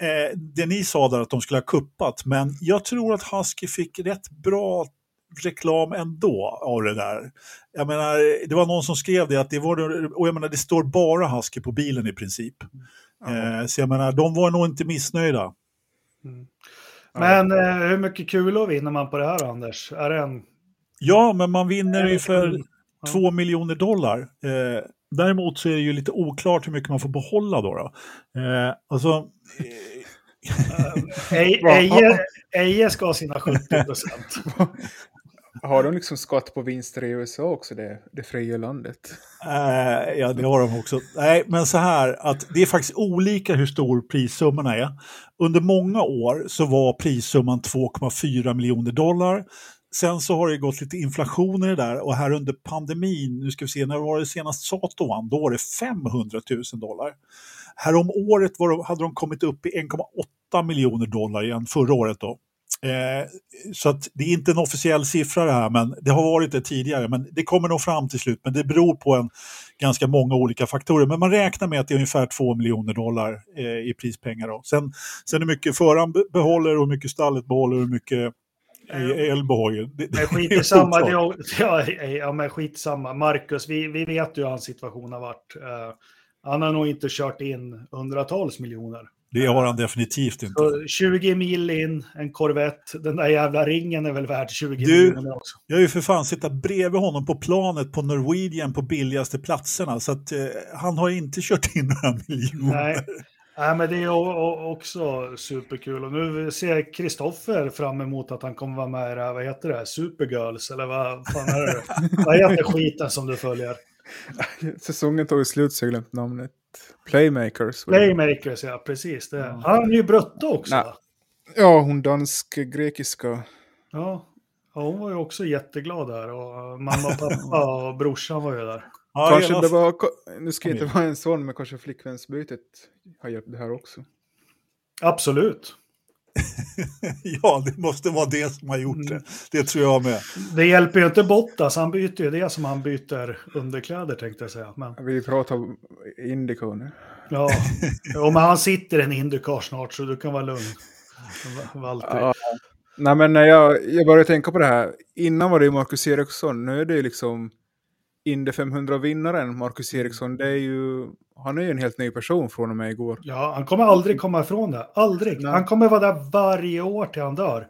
eh, det ni sa där att de skulle ha kuppat, men jag tror att Husky fick rätt bra reklam ändå av det där. Jag menar, det var någon som skrev det, att det var, och jag menar, det står bara Husky på bilen i princip. Eh, så jag menar, de var nog inte missnöjda. Men eh, hur mycket kulor vinner man på det här, Anders? Är en... Ja, men man vinner ju för Mm. Två miljoner dollar. Eh, däremot så är det ju lite oklart hur mycket man får behålla då. då. Eh, alltså, *laughs* Eje, *laughs* Eje ska ha sina 70 procent. *laughs* Har de liksom skatt på vinster i USA också, det, det fria landet? Äh, ja, det har de också. Nej, men så här att det är faktiskt olika hur stor prissummorna är. Under många år så var prissumman 2,4 miljoner dollar. Sen så har det gått lite inflation i det där och här under pandemin, nu ska vi se, när var det senast Sato vann? Då var det 500 000 dollar. Här om året var de, hade de kommit upp i 1,8 miljoner dollar igen förra året då. Eh, så det är inte en officiell siffra det här, men det har varit det tidigare. Men det kommer nog fram till slut, men det beror på en ganska många olika faktorer. Men man räknar med att det är ungefär 2 miljoner dollar eh, i prispengar. Då. Sen, sen hur mycket föraren be- behåller och hur mycket stallet behåller och hur mycket eh, el behåller. Det, det Men skit samma. *laughs* Ja, ja, men skit samma. Marcus, vi, vi vet ju hur hans situation har varit. Eh, han har nog inte kört in hundratals miljoner. Det har han definitivt inte. Så 20 mil in, en Corvette. Den där jävla ringen är väl värd 20 Du- miljoner också. Jag har ju för fan suttit bredvid honom på planet på Norwegian på billigaste platserna. Så att eh, han har inte kört in några *laughs* miljoner. Nej. Nej, men det är också superkul. Och nu ser Kristoffer fram emot att han kommer vara med i det här, vad heter det, Supergirls, eller vad fan är det? *laughs* vad heter skiten som du följer? Säsongen tog slut så jag glömt namnet. Playmakers. Playmakers, ja, precis det. Han är ju brutto också. Nej. Ja, hon dansk-grekiska. Ja. ja, hon var ju också jätteglad där och mamma, pappa *laughs* och brorsan var ju där. Ja, kanske det var, nu ska jag inte vara en sån, men kanske flickvänsbytet har hjälpt det här också. Absolut. *laughs* ja, det måste vara det som har gjort Mm. det. Det tror jag med. Det hjälper ju inte Bottas, han byter ju det som han byter underkläder tänkte jag säga. Men, Vi pratar om Indica nu. ja, jo, men han sitter i en Indycar snart så du kan vara lugn. Valtteri. Ja. Nej, men när jag, jag började tänka på det här. Innan var det ju Marcus Eriksson. Nu är det ju liksom Indy 500-vinnaren Marcus Eriksson. Det är ju, han är ju en helt ny person från och med igår. Ja, han kommer aldrig komma ifrån det. Aldrig. Nej. Han kommer vara där varje år till han dör.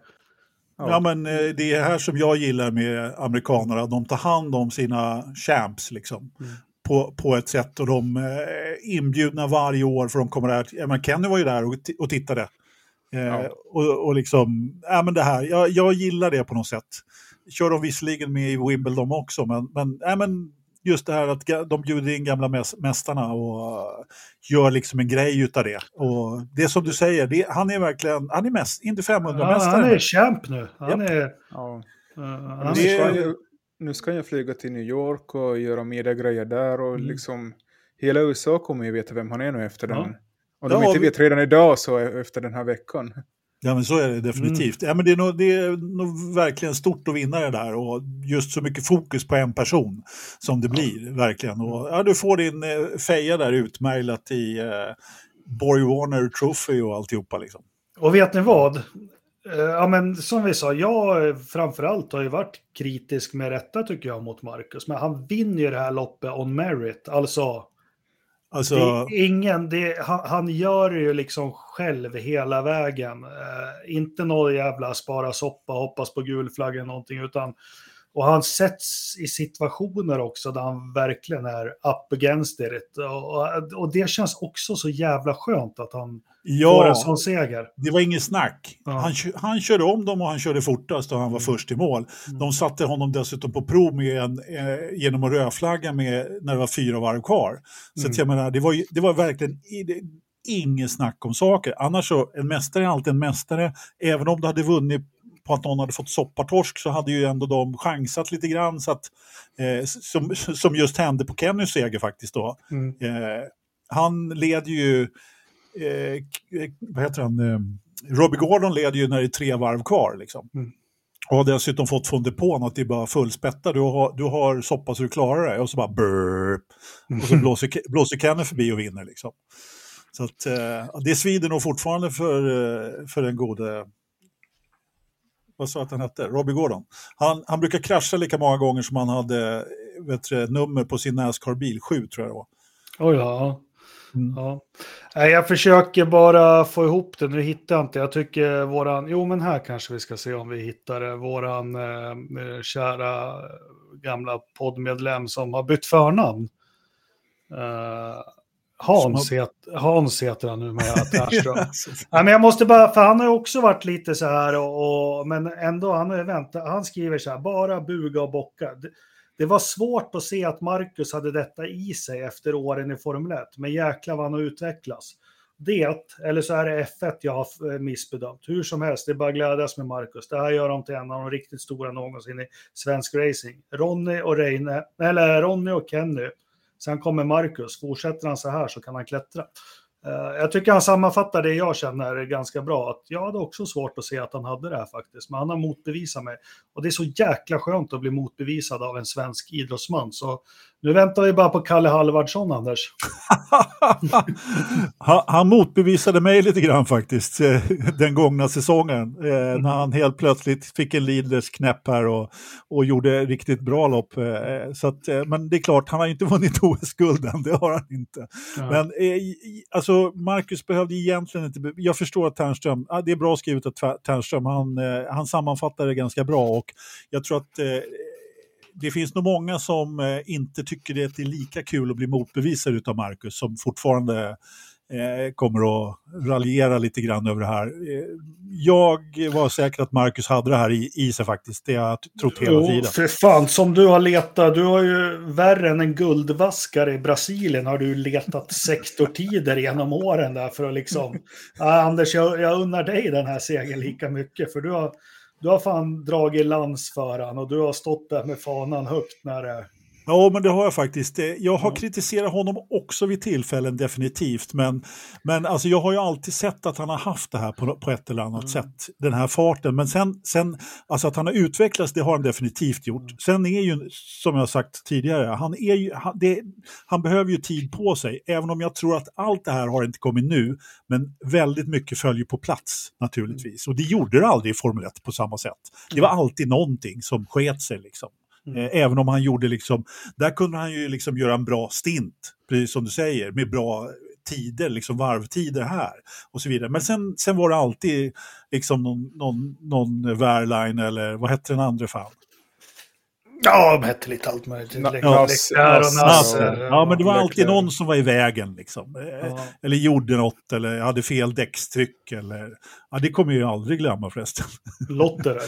Ja. Ja, men eh, det är här som jag gillar med amerikaner, att de tar hand om sina champs liksom. Mm. På, på ett sätt och de är inbjudna varje år för de kommer där. Ja, men Kenny var ju där och, och tittade. Eh, Ja. och, och liksom, ja men det här, jag, jag gillar det på något sätt. Kör de visserligen med i Wimbledon också, men, men, ja, men just det här att de bjuder in gamla mäs- mästarna och uh, gör liksom en grej utav det. Och det är som du säger, det, han är verkligen, han är mest, inte 500 Ja, mästare. han är champ nu. Han Japp. är... Ja. Uh, han Det- är ju, nu ska ju flyga till New York och göra mediegrejer där. Och Mm. liksom, hela USA kommer ju veta vem han är nu efter Ja. den. Om de Ja, inte vet redan idag så efter den här veckan. Ja men så är det definitivt. Ja, men det, är nog, det är nog verkligen stort att vinna det där och just så mycket fokus på en person som det blir verkligen. Och, ja, du får din eh, feja där utmejlat i eh, Borg Warner Trophy och alltihopa liksom. Och vet ni vad? Eh, Ja, men som vi sa, jag framförallt har ju varit kritisk med rätta tycker jag mot Marcus. Men han vinner ju det här loppet on merit. Alltså, Alltså, det är ingen, det, han, han gör det ju liksom själv hela vägen. Eh, inte någon jävla spara soppa, hoppas på gul flagga eller någonting, utan och han sätts i situationer också där han verkligen är up against it. Och, och, det känns också så jävla skönt att han får en ja, sån seger. det var inget snack. Ja. Han, han körde om dem och han körde fortast och han var först i mål. Mm. De satte honom dessutom på prov med en, eh, genom att rödflagga med, när det var fyra varv kvar. Så Mm. jag menar, det var, det var verkligen det, inget snack om saker. Annars så, en mästare är alltid en mästare. Även om du hade vunnit på att någon hade fått soppatorsk så hade ju ändå de chansat lite grann. Så att, eh, som, *laughs* som just hände på Kennys seger faktiskt då. Mm. Eh, han leder ju, eh, k- vad heter han, eh, Robbie Gordon leder ju när det är tre varv kvar. Liksom. Mm. Och har dessutom fått från depån att det är bara fullspättar, du har, du har soppa så du klarar det. Och så bara burp. Och så blåser, Ke- blåser Kenny förbi och vinner. Liksom. Så att, eh, det svider nog fortfarande för, eh, för den gode, vad sa att han hette, Robbie Gordon. Han, han brukar krascha lika många gånger som han hade eh, vet du, nummer på sin Nascar-bil, sju tror jag det var. Oj, ja. Mm. ja. Jag försöker bara få ihop det. Nu hittar jag inte. Jag tycker våran... Jo, men här kanske vi ska se om vi hittar det. Våran eh, eh, kära gamla poddmedlem som har bytt förnamn. Eh, Hans, het, Hans heter han numera, Tärström. Alltså, Nej, men jag måste bara, för han har också varit lite så här, och, och, men ändå, han, har väntat, han skriver så här, bara buga och bocka. Det, det var svårt att se att Marcus hade detta i sig efter åren i Formel 1, men jäklar vad han har utvecklats. Det, eller så är det F1 jag har eh, missbedömt. Hur som helst, det är bara att glädjas med Marcus. Det här gör dem till en av de riktigt stora någonsin i svensk racing. Ronny och Reine, eller Ronny och Kenny. Sen kommer Marcus. Fortsätter han så här så kan han klättra. Eh, jag tycker han sammanfattar det jag känner ganska bra. Att jag hade också svårt att se att han hade det här faktiskt. Men han har motbevisat mig. Och det är så jäkla skönt att bli motbevisad av en svensk idrottsman. Så nu väntar vi bara på Kalle Halvardsson, Anders. *laughs* han, motbevisade mig lite grann faktiskt eh, den gångna säsongen. Eh, när han helt plötsligt fick en leaders knäpp här och, och gjorde riktigt bra lopp. Eh, så att, men det är klart, han har inte *laughs* vunnit OS-guld än, det har han inte. Ja. Men alltså, Marcus behövde egentligen inte... Jag förstår att Ternström, det är bra skrivet av Ternström, han, han sammanfattar det ganska bra och jag tror att det finns nog många som eh, inte tycker det är lika kul att bli motbevisad av Marcus som fortfarande eh, kommer att raljera lite grann över det här. Eh, jag var säker att Marcus hade det här i, i sig faktiskt. Det har jag trott hela Jo, tiden. för fan, som du har letat, du har ju värre än en guldvaskare i Brasilien har du letat sektortider genom åren där för att liksom, *laughs* Anders, jag, jag unnar dig den här segern lika mycket, för du har, du har fan dragit lans för han och du har stått där med fanan högt när det... Ja, men det har jag faktiskt. Jag har kritiserat honom också vid tillfällen, definitivt. Men, men alltså, jag har ju alltid sett att han har haft det här på, på ett eller annat sätt, den här farten. Men sen, sen, alltså att han har utvecklats, det har han definitivt gjort. Sen är ju, som jag har sagt tidigare, han, är ju, han, det, han behöver ju tid på sig. Även om jag tror att allt det här har inte kommit nu, men väldigt mycket följer på plats naturligtvis. Och det gjorde det aldrig i Formel 1 på samma sätt. Det var alltid någonting som sket sig liksom. Eh, Även om han gjorde liksom, där kunde han ju liksom göra en bra stint, precis som du säger, med bra tider, liksom varvtider här och så vidare. Men sen, sen var det alltid liksom någon, någon, någon Wehrlein eller vad hette den andra fan? Ja, de hette lite allt möjligt. Leclerc Nass- och Nass- Nasser. Ja, men det var alltid någon som var i vägen liksom. Eh, Ja. Eller gjorde något eller hade fel däckstryck eller... Ja, det kommer jag ju aldrig glömma förresten. Lotter.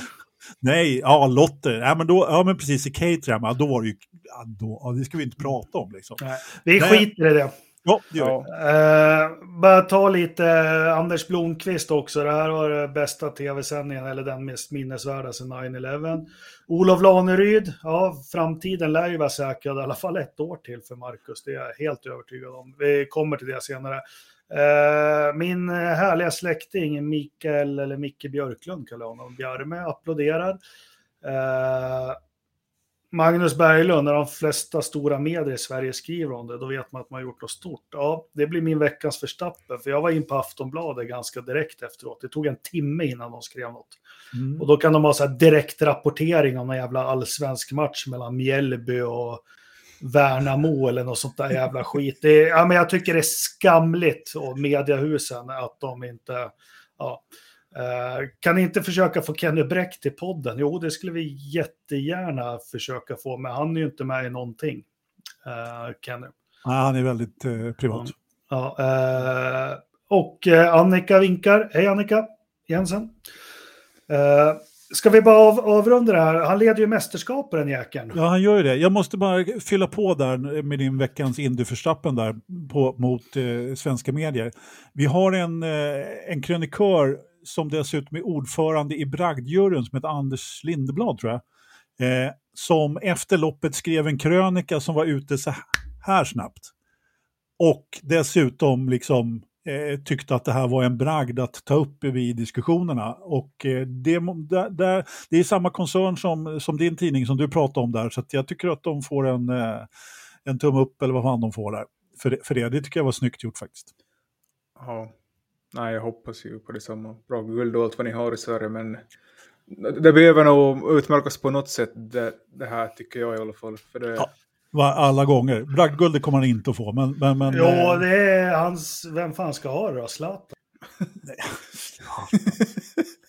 Nej, ja, Lotte. Ja, men, då, ja, men precis i Caterham, ja, då var det ju... Ja, då, ja, det ska vi inte prata om liksom. Nej, Vi Nej. skiter i det. Ja, det gör. Ja. Uh, bara ta lite eh, Anders Blomqvist också. Det här var det bästa tv-sändningen, eller den mest minnesvärda sedan 9-11. Olof Laneryd, ja, framtiden lär ju vara säkrad i alla fall ett år till för Marcus. Det är jag helt övertygad om. Vi kommer till det senare. Eh, min eh, härliga släkting Mikael, eller Micke Björklund kallar jag honom, Bjarme, applåderar. Eh, Magnus Berglund, när de flesta stora medier i Sverige skriver om det, då vet man att man har gjort något stort. Ja, det blir min veckans förstappen, för jag var in på Aftonbladet ganska direkt efteråt. Det tog en timme innan de skrev något. Mm. Och då kan de ha så här direkt rapportering om en jävla allsvensk match mellan Mjällby och Värnamo eller något sånt där jävla skit. Det är, ja, men jag tycker det är skamligt och mediahusen att de inte... Ja, Eh, kan ni inte försöka få Kenny Bräck till podden? Jo, det skulle vi jättegärna försöka få, men han är ju inte med i någonting. Uh, Kenny. Ja, han är väldigt eh, privat. Ja, eh, och Annika vinkar. Hej Annika Jensen. Ska vi bara av, avrunda det här? Han leder ju mästerskapet den jäkeln. Ja, han gör ju det. Jag måste bara fylla på där med din veckans Indy Verstappen där på, mot eh, svenska medier. Vi har en, eh, en krönikör som dessutom är ordförande i bragdjuryn som heter Anders Lindeblad tror jag. Eh, som efter loppet skrev en krönika som var ute så här snabbt. Och dessutom liksom eh, tyckte att det här var en bragd att ta upp vid diskussionerna. Och eh, det, där, det är samma koncern som, som din tidning som du pratade om där, så att jag tycker att de får en, eh, en tumme upp eller vad fan de får där. För det, för det, det tycker jag var snyggt gjort faktiskt. Ja. Nej, jag hoppas ju på detsamma. Bra guld och allt vad ni har i Sverige, men det behöver nog utmärkas på något sätt, det, det här tycker jag i alla fall. För det, Ja. Va, alla gånger. Bragdguldet kommer han inte att få, men... men, men Jo, eh, det är hans... Vem fan ska ha det då? Zlatan? *laughs*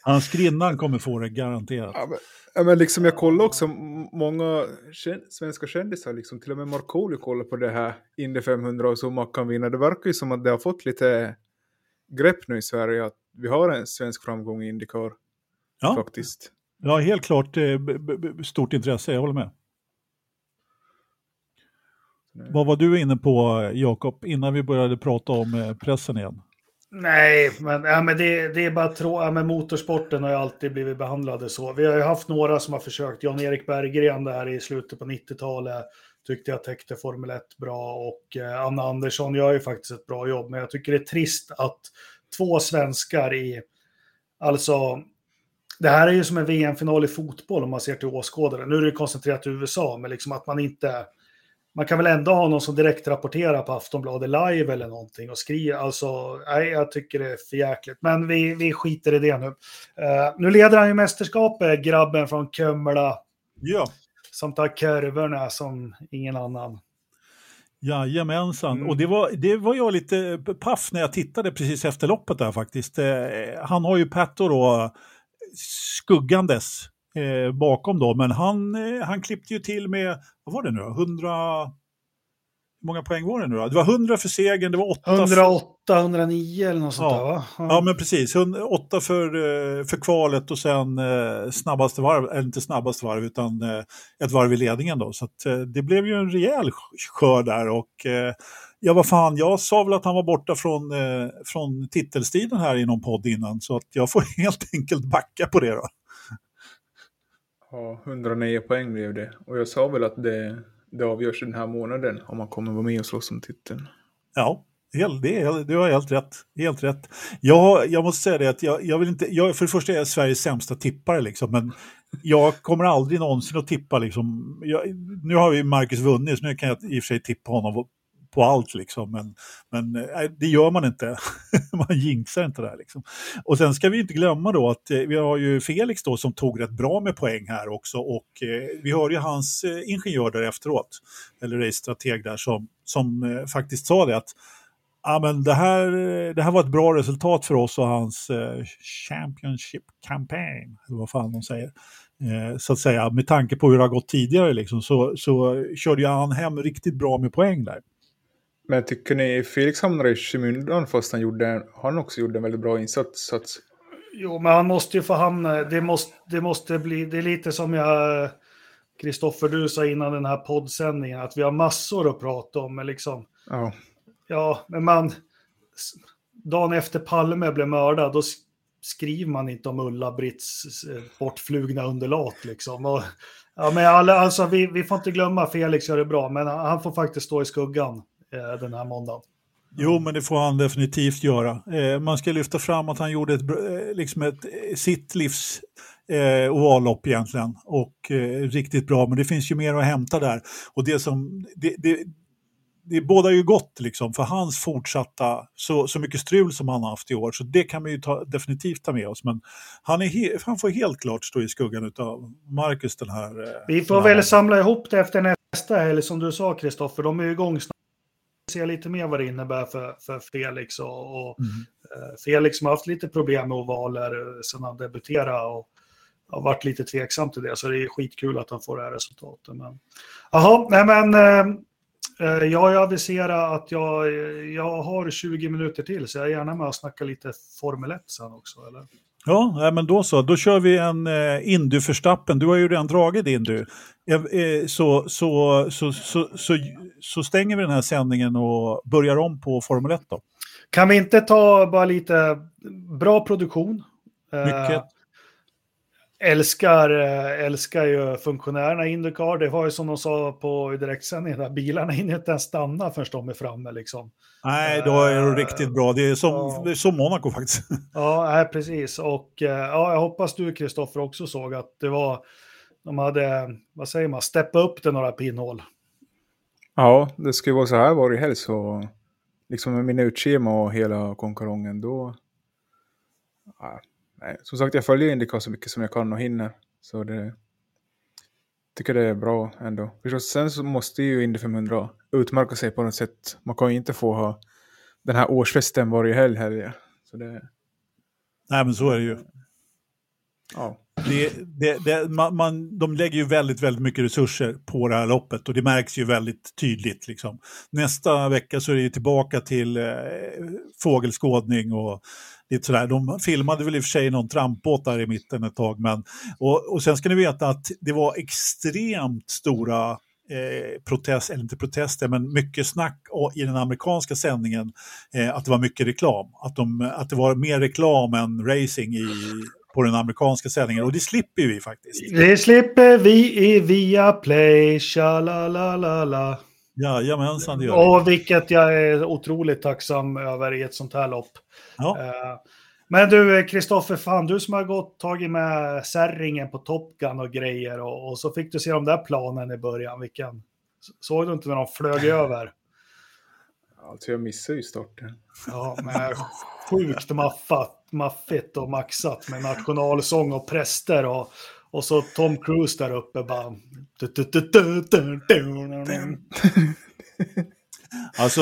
Hans grinnan kommer få det garanterat. Ja, men, ja, men liksom jag kollar också, många svenska kändisar, liksom, till och med Markoolio kollar på det här Indy 500 och så man kan vinna. Det verkar ju som att det har fått lite grepp nu i Sverige, att vi har en svensk framgång i Indycar Ja, faktiskt. ja helt klart eh, stort intresse, jag håller med. Vad var du inne på, Jakob, innan vi började prata om eh, pressen igen? Nej, men, ja, men det, det är bara trå... Ja, men motorsporten har ju alltid blivit behandlade så. Vi har ju haft några som har försökt. Jan-Erik Berggren där i slutet på 90-talet tyckte jag täckte Formel 1 bra och eh, Anna Andersson gör ju faktiskt ett bra jobb. Men jag tycker det är trist att två svenskar i... Alltså, det här är ju som en VM-final i fotboll om man ser till åskådare. Nu är det koncentrerat till USA, men liksom att man inte... Man kan väl ändå ha någon som direkt rapporterar på Aftonbladet live eller någonting och skriver. Alltså, nej, jag tycker det är för jäkligt. Men vi, vi skiter i det nu. Eh, nu leder han ju mästerskapet, grabben från Kumla, Ja. som tar kurvorna som ingen annan. Jajamensan, Mm. och det var, det var jag lite paff när jag tittade precis efter loppet där faktiskt. Eh, han har ju Petto då skuggandes eh, bakom då, men han, eh, han klippte ju till med, vad var det nu då, 100... hur många poäng var det nu då? Det var 100 för segern, det var 8 108, 109 eller något sånt Ja. där va? Ja, men precis. 8 för, eh, för kvalet och sen eh, snabbaste varv, eller inte snabbaste varv, utan eh, ett varv i ledningen då. Så att, eh, det blev ju en rejäl skör där och ja, vad fan, jag sa väl att han var borta från, eh, från titelstriden här i någon podd innan, så att jag får *laughs* helt enkelt backa på det då. Ja, 109 poäng blev det. Och jag sa väl att det, det avgörs den här månaden om man kommer vara med och slåss om titeln. Ja, hel- det, är, det helt rätt. Helt rätt. Jag, jag måste säga det att jag, jag vill inte, jag, för det första är jag Sveriges sämsta tippare liksom, men jag kommer aldrig någonsin att tippa liksom. Jag, nu har ju Marcus vunnit, så nu kan jag i och för sig tippa honom på allt liksom, men, men eh, det gör man inte. *laughs* man jinxar inte där liksom. Och sen ska vi inte glömma då att eh, vi har ju Felix då som tog rätt bra med poäng här också och eh, vi hörde ju hans eh, ingenjör där efteråt, eller race-strateg där som, som eh, faktiskt sa det att ja, men det, här, det här var ett bra resultat för oss och hans eh, Championship campaign, eller vad fan de säger. Eh, så att säga, med tanke på hur det har gått tidigare liksom, så, så körde han hem riktigt bra med poäng där. Men tycker ni Felix hamnade i skymundan fast han, gjorde, han också gjorde en väldigt bra insats? Att, Jo, men han måste ju få hamna, det måste, det måste bli, det är lite som jag, Kristoffer, du sa innan den här poddsändningen, att vi har massor att prata om, men liksom, ja. ja, men man, dagen efter Palme blev mördad, då skriver man inte om Ulla-Britts bortflugna underlat liksom. Och, ja, men alla, alltså, vi, vi får inte glömma, Felix gör det bra, men han får faktiskt stå i skuggan den här måndagen. Jo, men det får han definitivt göra. Eh, man ska lyfta fram att han gjorde ett, eh, liksom ett, eh, sitt livs eh, ovallopp egentligen. Och eh, riktigt bra, men det finns ju mer att hämta där. Och det som, det, det, det bådar ju gott liksom för hans fortsatta, så, så mycket strul som han har haft i år. Så det kan vi ju ta, definitivt ta med oss. Men han, är he, han får helt klart stå i skuggan av Marcus den här. eh, Vi får här väl samla ihop det efter nästa helg som du sa Kristoffer. De är ju igång snart. Se lite mer vad det innebär för, för Felix. Och, och Mm. eh, Felix har haft lite problem med ovaler eh, sedan han debuterade och har varit lite tveksam till det. Så det är skitkul att han får det här resultatet. Men... Jaha, nej men eh, eh, jag har aviserat att jag, jag har 20 minuter till så jag är gärna med och snacka lite Formel 1 sen också. Eller? Ja, men då så. Då kör vi en eh, Indy förstappen. Du har ju redan dragit Indy. Eh, eh, så, så, så, så, så, så stänger vi den här sändningen och börjar om på Formel 1 då. Kan vi inte ta bara lite bra produktion? Eh, Mycket. Älskar, eh, älskar ju funktionärerna i Indycar. Det var ju som de sa på direktsändningen, där bilarna hinner inte ens stanna förrän de är framme. Liksom. Nej, då är det Eh, riktigt bra. Det är som, ja. det är som Monaco faktiskt. *laughs* Ja, nej, precis. Och eh, ja, jag hoppas du, Kristoffer, också såg att det var, de hade, vad säger man, steppat upp det några pinnhål. ja, det ju vara så här varje helg så liksom med minutschema och hela konkarongen då... Ja, nej. Som sagt, jag följer Indycar så mycket som jag kan och hinner. Så det tycker det är bra ändå. Förstås, sen så måste ju Indy 500 utmärka sig på något sätt. Man kan ju inte få ha den här årsfesten varje helg heller. Så det, Nej, men så är det ju. ja. Det, det, det, man, man, de lägger ju väldigt, väldigt mycket resurser på det här loppet och det märks ju väldigt tydligt. Liksom. Nästa vecka så är det ju tillbaka till eh, fågelskådning och lite sådär. De filmade väl i och för sig någon trampbåt där i mitten ett tag. Men, och, och sen ska ni veta att det var extremt stora eh, protest, eller inte protester, men mycket snack i den amerikanska sändningen eh, att det var mycket reklam. Att, de, att det var mer reklam än racing i, på den amerikanska sändningen och det slipper vi faktiskt. Det slipper vi i Viaplay, tja-la-la-la-la. Jajamensan, det gör. Och vilket jag är otroligt tacksam över i ett sånt här lopp. Ja. Eh, Men du, Kristoffer, fan du som har gått tagit med särringen på Top Gun och grejer och, och så fick du se de där planen i början. Vilken, såg du inte när de flög över? Alltså jag missade ju starten. Ja, men sjukt maffat, maffigt och maxat med nationalsång och präster och, och så Tom Cruise där uppe bara... Alltså,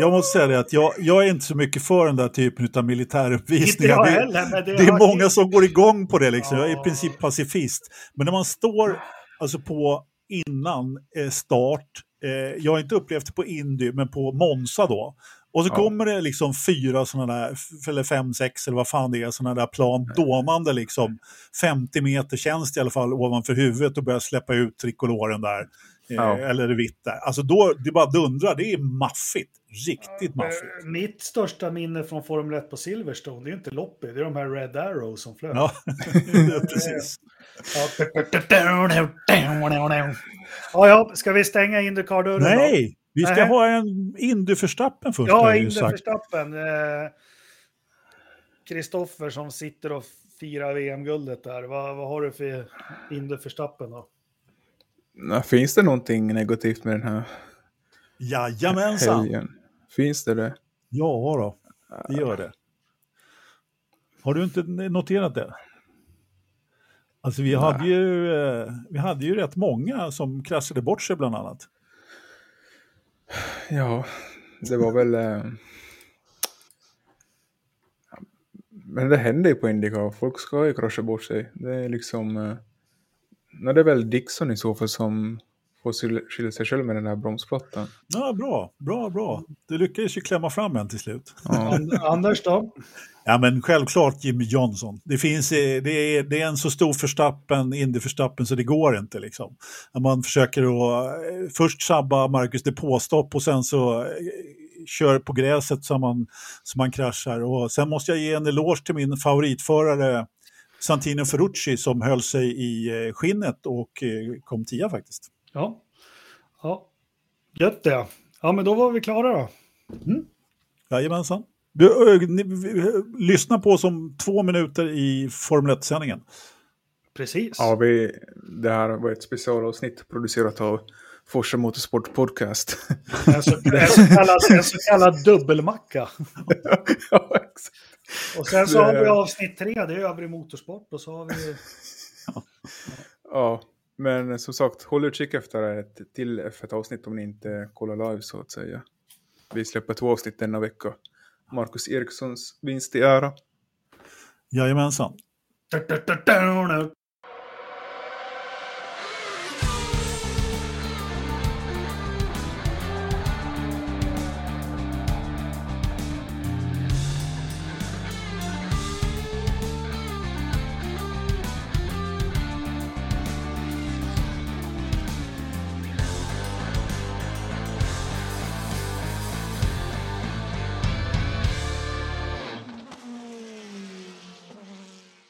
jag måste säga det att jag, jag är inte så mycket för den där typen av militäruppvisningar. Det, heller, det, det är många som går igång på det liksom. Jag är i princip pacifist. Men när man står alltså på innan eh, start. Eh, jag har inte upplevt det på Indy, men på Monza då. Och så Ja. kommer det liksom fyra sådana där, eller fem, sex eller vad fan det är, sådana där plan dånande liksom 50 meter det i alla fall ovanför huvudet och börjar släppa ut trikoloren där. Eh, Ja. Eller det vitt där. Alltså då, det bara dundrar, det är maffigt. Riktigt maffigt. Eh, Mitt största minne från Formel 1 på Silverstone, det är inte loppet, det är de här Red Arrows som flög. Ja, *laughs* precis. Ja. ja, ska vi stänga Indycar-dörren? Nej, vi ska Nej. ha en Indy-förstappen först. Ja, Indy. Verstappen. Eh, Kristoffer som sitter och firar VM-guldet där. Vad, vad har du för Indy Verstappen då? Nej, Finns det någonting negativt med den här Jajamensan. helgen? Finns det det? Ja då, det gör det. Har du inte noterat det? Alltså vi hade, ju, eh, vi hade ju rätt många som kraschade bort sig bland annat. Ja, det var väl... Eh... Men det händer ju på Indycar. Folk ska ju krascha bort sig. Det är liksom... Eh... Nej, det är väl Dixon i så fall som skyll- skylla sig själv med den här bromsplattan. Ja, bra, bra, bra. Du lyckades ju klämma fram en till slut. Ja, And- Anders då? Ja, men självklart Jimmy Johnson. Det, finns, eh, det, är, det är en så stor förstappen, Indy-förstappen, så det går inte. Liksom. Man försöker att eh, först sabba Marcus depåstopp och sen så eh, kör på gräset så man, så man kraschar. Och sen måste jag ge en eloge till min favoritförare Santino Ferrucci som höll sig i skinnet och kom tia faktiskt. Ja. ja. Gött det. Ja, men då var vi klara då. Jajamensan. Du, ö, ni, vi- lyssna på oss om två minuter i Formel 1-sändningen. Precis. ja vi, det här var ett specialavsnitt producerat av Forsa Motorsport Podcast. En, så, en, så kallad, en så kallad dubbelmacka. *laughs* ja, exakt. Och sen så har vi avsnitt tre, det är övrig motorsport. Och så har vi... Ja, men som sagt, håll utkik efter ett till F1-avsnitt om ni inte kollar live så att säga. Vi släpper två avsnitt denna vecka. Marcus Erikssons vinst i ära. Jajamensan.